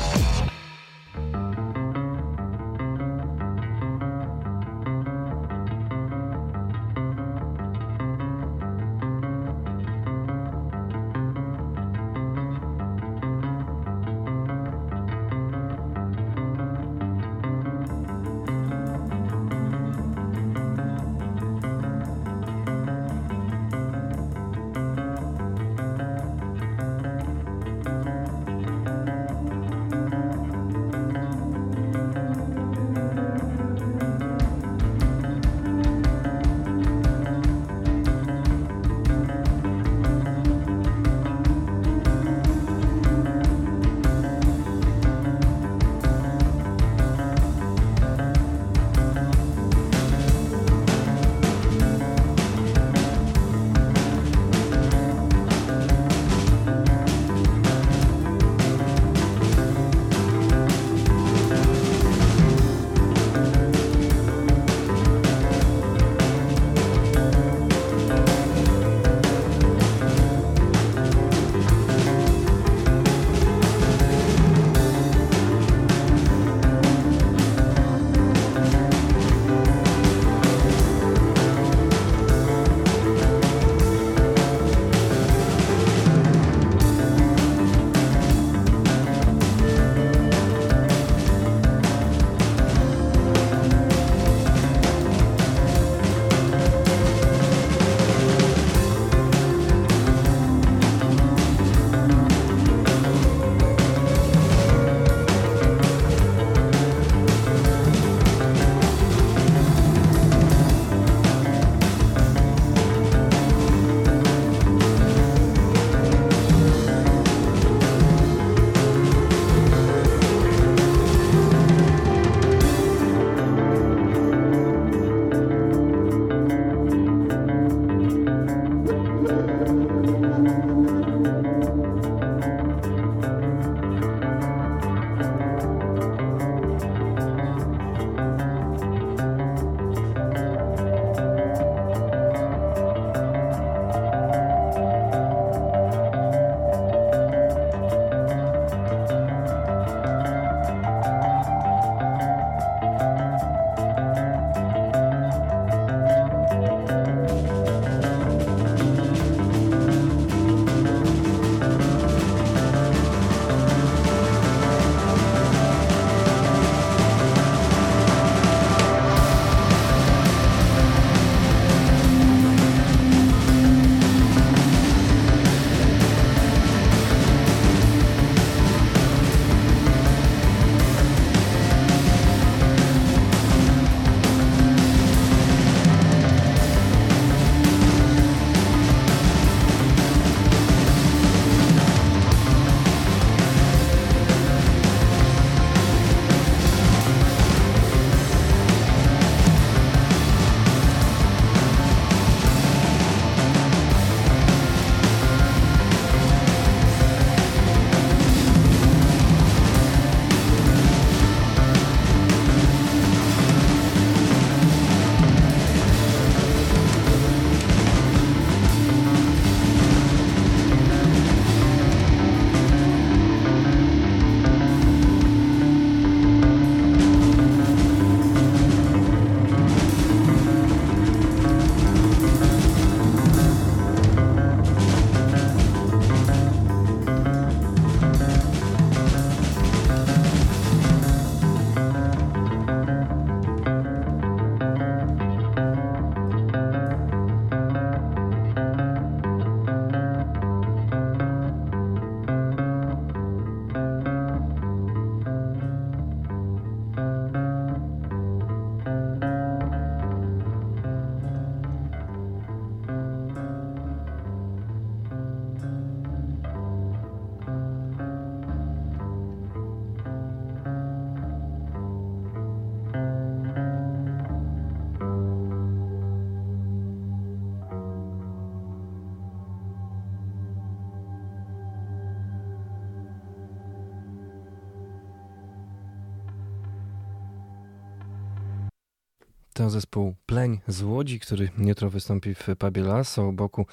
Zespół Pleń z Łodzi, który jutro wystąpi w pubie Las, u boku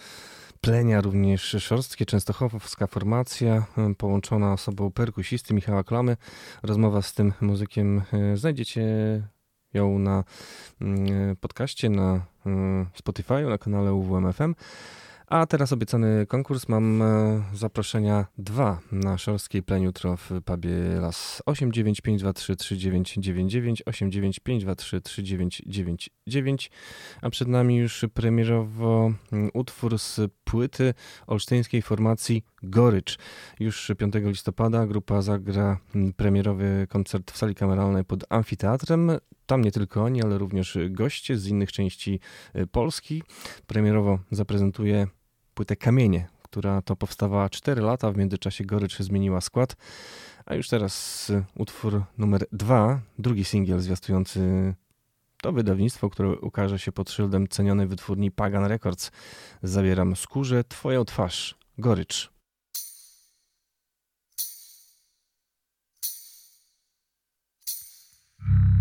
Plenia również szorstkie, częstochowska formacja połączona osobą perkusisty Michała Klamy. Rozmowa z tym muzykiem e, znajdziecie ją na mm, podcaście, na mm, Spotify, na kanale UWMFM. A teraz obiecany konkurs. Mam e, zaproszenia dwa na szorskiej pleń jutro w pubie las 895233999 895233999 a przed nami już premierowo mm, utwór z płyty olsztyńskiej formacji Gorycz. Już 5 listopada grupa zagra premierowy koncert w sali kameralnej pod amfiteatrem. Tam nie tylko oni, ale również goście z innych części e, Polski. Premierowo zaprezentuje płytę Kamienie, która to powstawała 4 lata, w międzyczasie Gorycz zmieniła skład. A już teraz utwór numer 2, drugi singiel zwiastujący to wydawnictwo, które ukaże się pod szyldem cenionej wytwórni Pagan Records. Zabieram skórze Twoją twarz, Gorycz. Mm.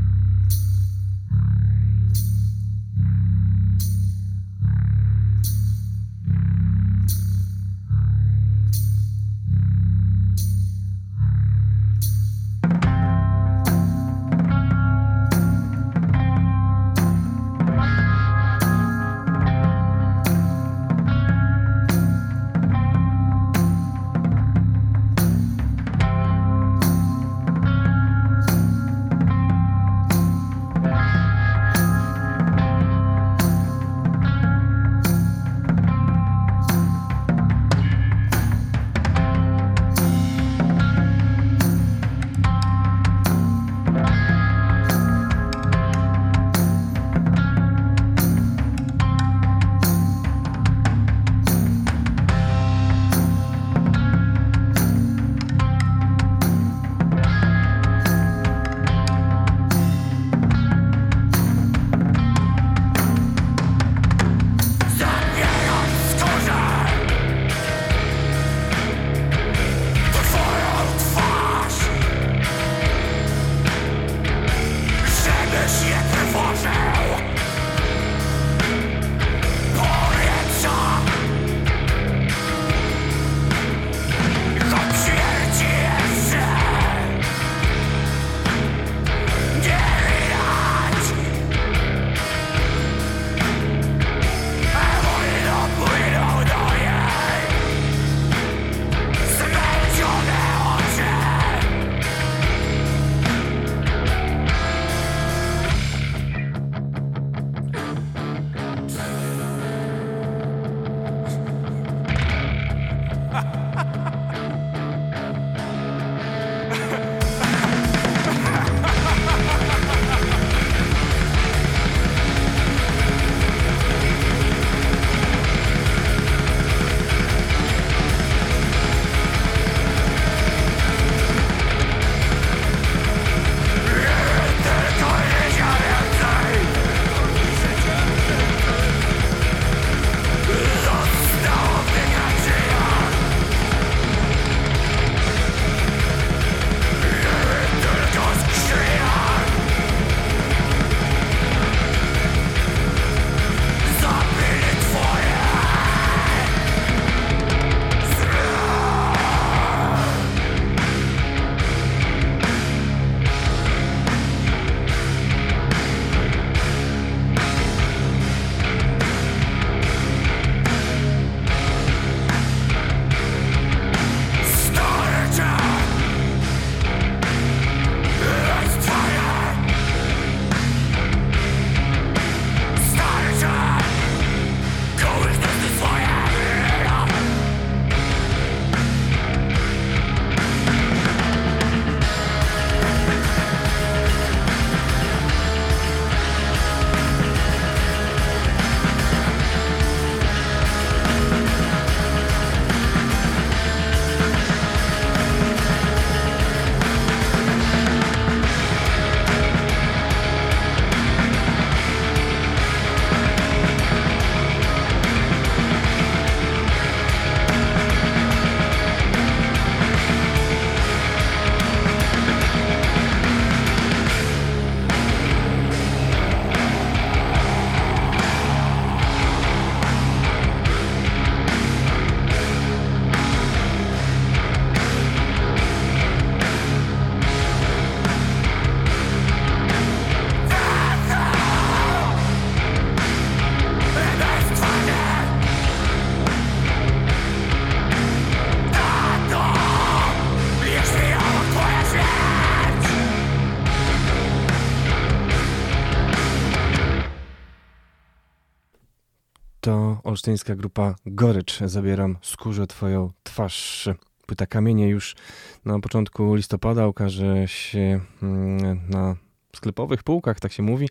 Olsztyńska grupa Gorycz. Zabieram skórze twoją twarz. Płyta Kamienie już na początku listopada ukaże się mm, na sklepowych półkach, tak się mówi.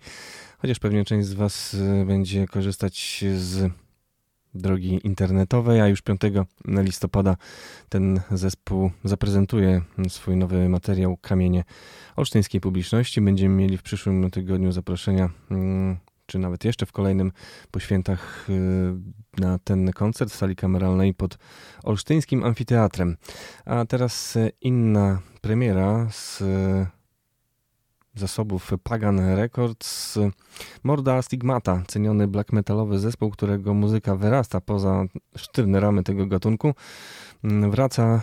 Chociaż pewnie część z Was y, będzie korzystać z drogi internetowej, a już 5 listopada ten zespół zaprezentuje swój nowy materiał Kamienie olsztyńskiej publiczności. Będziemy mieli w przyszłym tygodniu zaproszenia mm, czy nawet jeszcze w kolejnym po świętach y, na ten koncert w sali kameralnej pod Olsztyńskim Amfiteatrem. A teraz inna premiera z zasobów Pagan Records. Morda Stigmata, ceniony black metalowy zespół, którego muzyka wyrasta poza sztywne ramy tego gatunku, wraca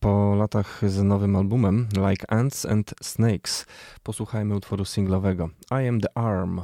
po latach z nowym albumem Like Ants and Snakes. Posłuchajmy utworu singlowego I Am The Arm.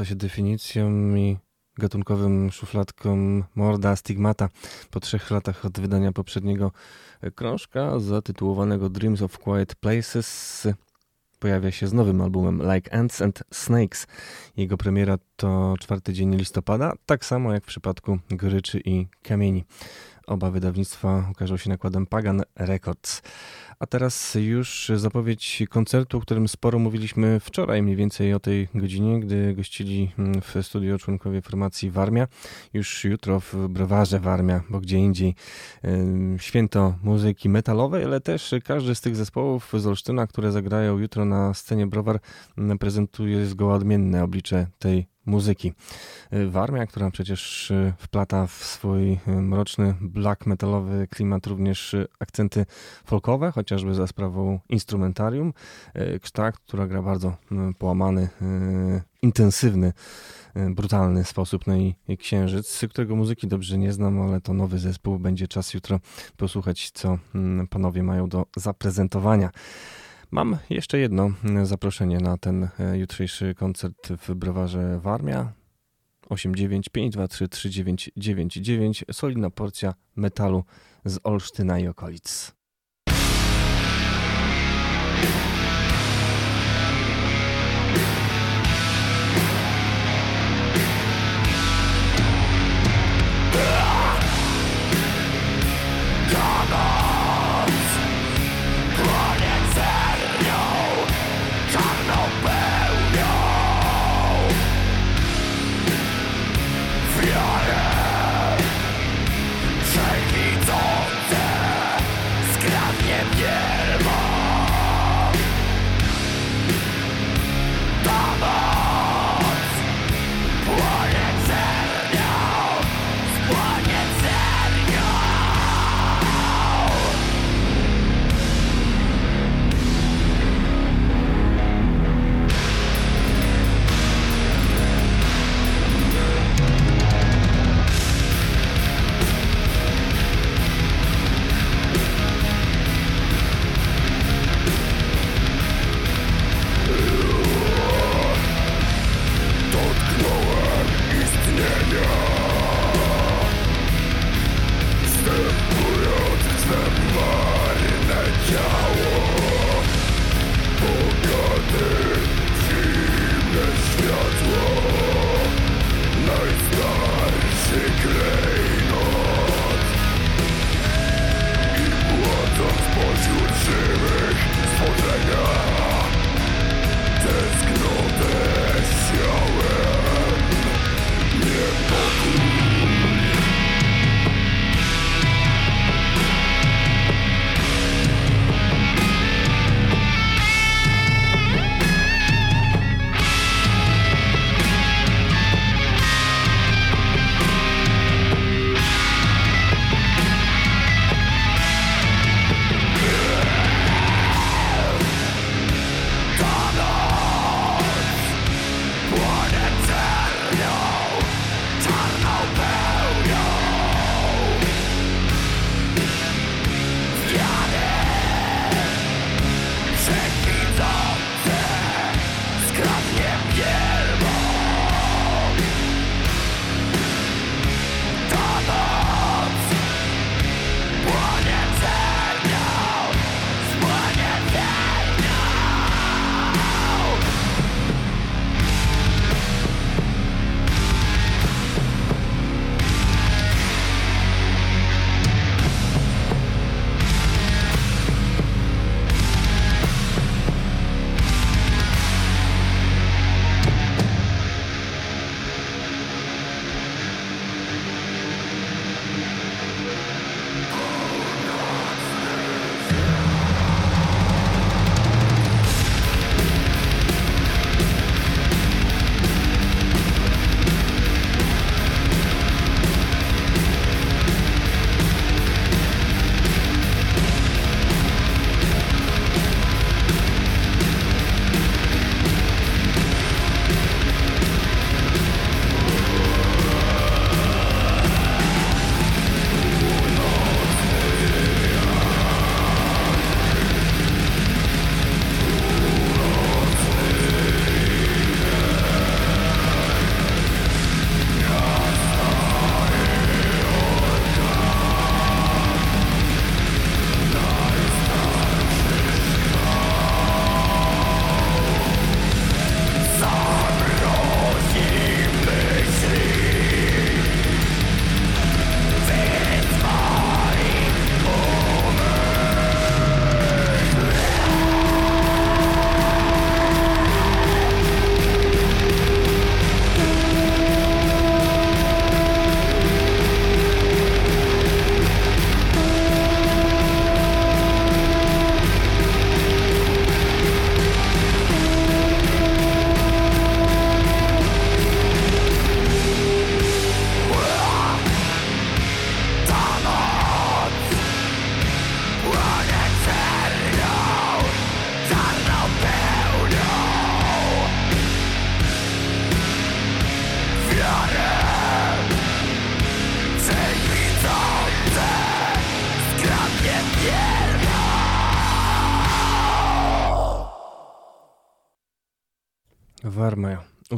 Należąca się definicją i gatunkowym szufladkom Morda Stigmata po trzech latach od wydania poprzedniego krążka zatytułowanego Dreams of Quiet Places pojawia się z nowym albumem Like Ants and Snakes. Jego premiera to czwarty dzień listopada, tak samo jak w przypadku Goryczy i Kamieni. Oba wydawnictwa ukażą się nakładem Pagan Records. A teraz już zapowiedź koncertu, o którym sporo mówiliśmy wczoraj, mniej więcej o tej godzinie, gdy gościli mm, w studio członkowie formacji Warmia. Już jutro w browarze Warmia, bo gdzie indziej święto muzyki metalowej, ale też każdy z tych zespołów z Olsztyna, które zagrają jutro na scenie browar, mm, prezentuje zgoła odmienne oblicze tej muzyki. Warmia, która przecież y, wplata w swój y, mroczny black metalowy klimat również y, akcenty folkowe, chociażby za sprawą instrumentarium. Kształt, która gra bardzo połamany, intensywny, brutalny sposób. No i Księżyc, którego muzyki dobrze nie znam, ale to nowy zespół. Będzie czas jutro posłuchać, co panowie mają do zaprezentowania. Mam jeszcze jedno zaproszenie na ten e, jutrzejszy koncert w browarze Warmia. 89523 3999 solidna porcja metalu z Olsztyna i okolic. Warmia,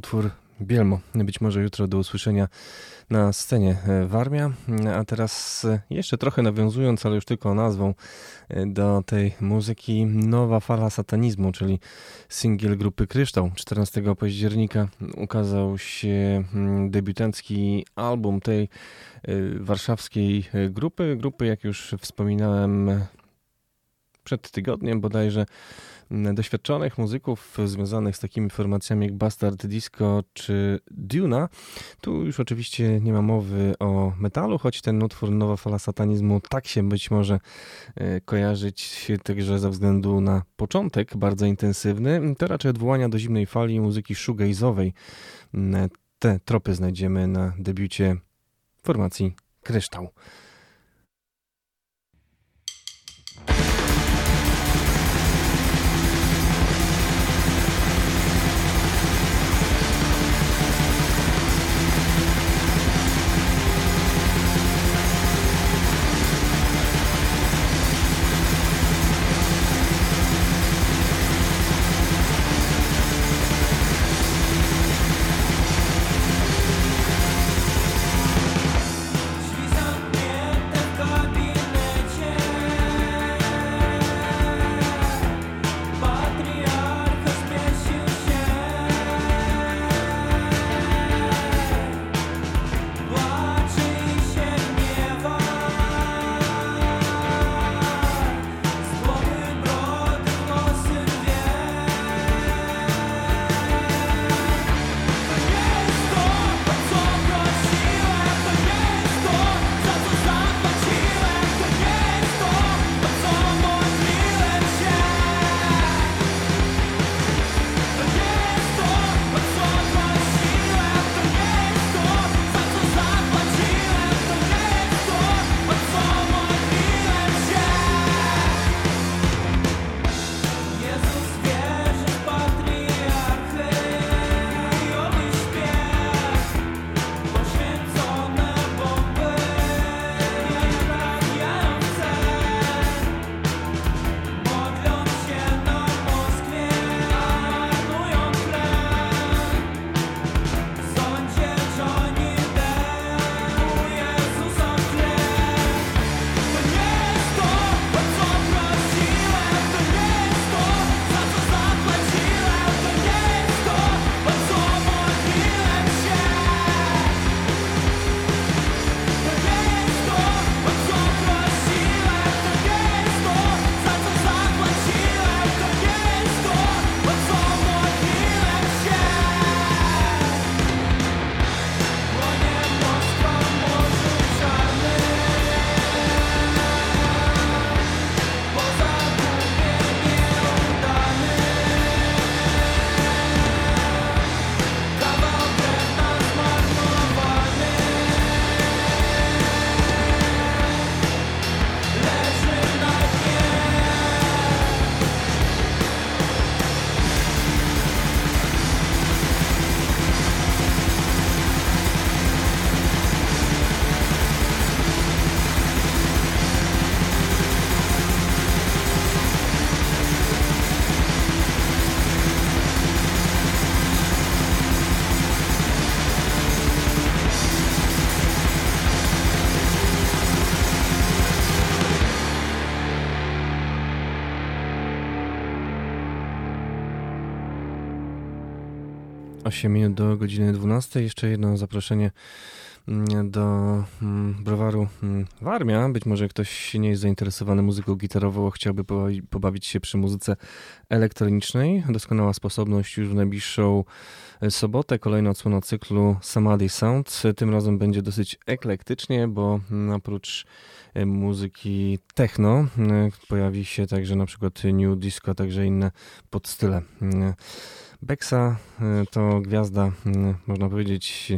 utwór Bielmo. Być może jutro do usłyszenia na scenie e, Warmia. A teraz e, jeszcze trochę nawiązując, ale już tylko nazwą e, do tej muzyki, nowa fala satanizmu, czyli singiel grupy Kryształ. 14 października ukazał się mm, debiutancki album tej warszawskiej grupy. Grupy, jak już wspominałem przed tygodniem bodajże, doświadczonych muzyków związanych z takimi formacjami jak Bastard Disco czy Duna. Tu już oczywiście nie ma mowy o metalu, choć ten utwór Nowa Fala Satanizmu tak się być może e, kojarzyć także ze względu na początek bardzo intensywny. To raczej odwołania do zimnej fali muzyki shoegaze'owej. Te tropy znajdziemy na debiucie formacji Kryształ. Minut do godziny 12. Jeszcze jedno zaproszenie mm, do mm, browaru mm, Warmia. Być może ktoś nie jest zainteresowany muzyką gitarową, chciałby pobawić się przy muzyce elektronicznej. Doskonała sposobność już w najbliższą e, sobotę. Kolejna odsłona cyklu Samadhi Sound. Tym razem będzie dosyć eklektycznie, bo oprócz e, muzyki techno e, pojawi się także na przykład new disco, a także inne podstyle. Bexa y, to gwiazda, y, można powiedzieć,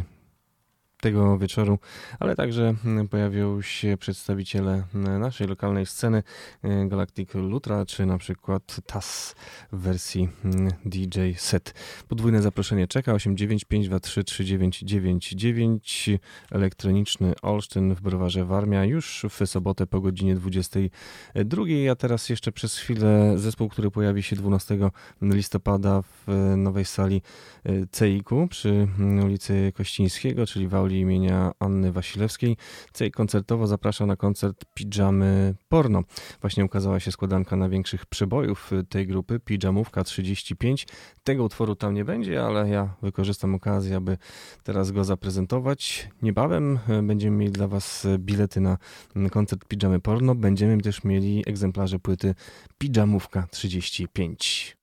tego wieczoru, ale także mm, pojawią się przedstawiciele mm, naszej lokalnej sceny y, Galactic Lutra, czy na przykład TAS w wersji mm, DJ set. Podwójne zaproszenie czeka 895233999 elektroniczny Olsztyn w Browarze Warmia już w sobotę po godzinie 22. A teraz jeszcze przez chwilę zespół, który pojawi się 12 listopada w nowej sali y, CEIK-u przy ulicy Kościńskiego, czyli w auli imienia Anny Wasilewskiej. CEIK koncertowo zaprasza na koncert Pijamy Porno. Właśnie ukazała się składanka największych przebojów tej grupy, Pijamówka 35. Tego utworu tam nie będzie, ale ja wykorzystam okazję, aby teraz go zaprezentować. Niebawem e, będziemy mieli dla Was bilety na koncert Pijamy Porno. Będziemy też mieli egzemplarze płyty Pijamówka 35.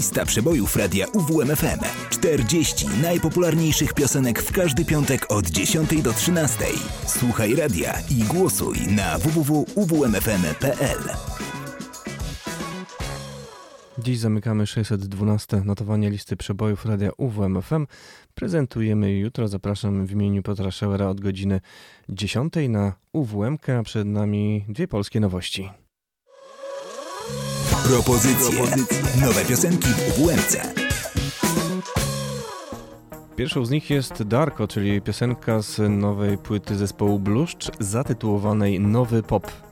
Lista przebojów radia UWMFM. 40 najpopularniejszych piosenek w każdy piątek od 10 do 13. Słuchaj radia i głosuj na www.uwmfm.pl. Dziś zamykamy 612 notowanie listy przebojów radia UWMFM. Prezentujemy jutro. Zapraszam w imieniu Piotra Schauera od godziny 10 na UWMK, a przed nami dwie polskie nowości. Propozycje. Nowe piosenki w UWMC. Pierwszą z nich jest Darko, czyli piosenka z nowej płyty zespołu Bluszcz zatytułowanej Nowy Pop.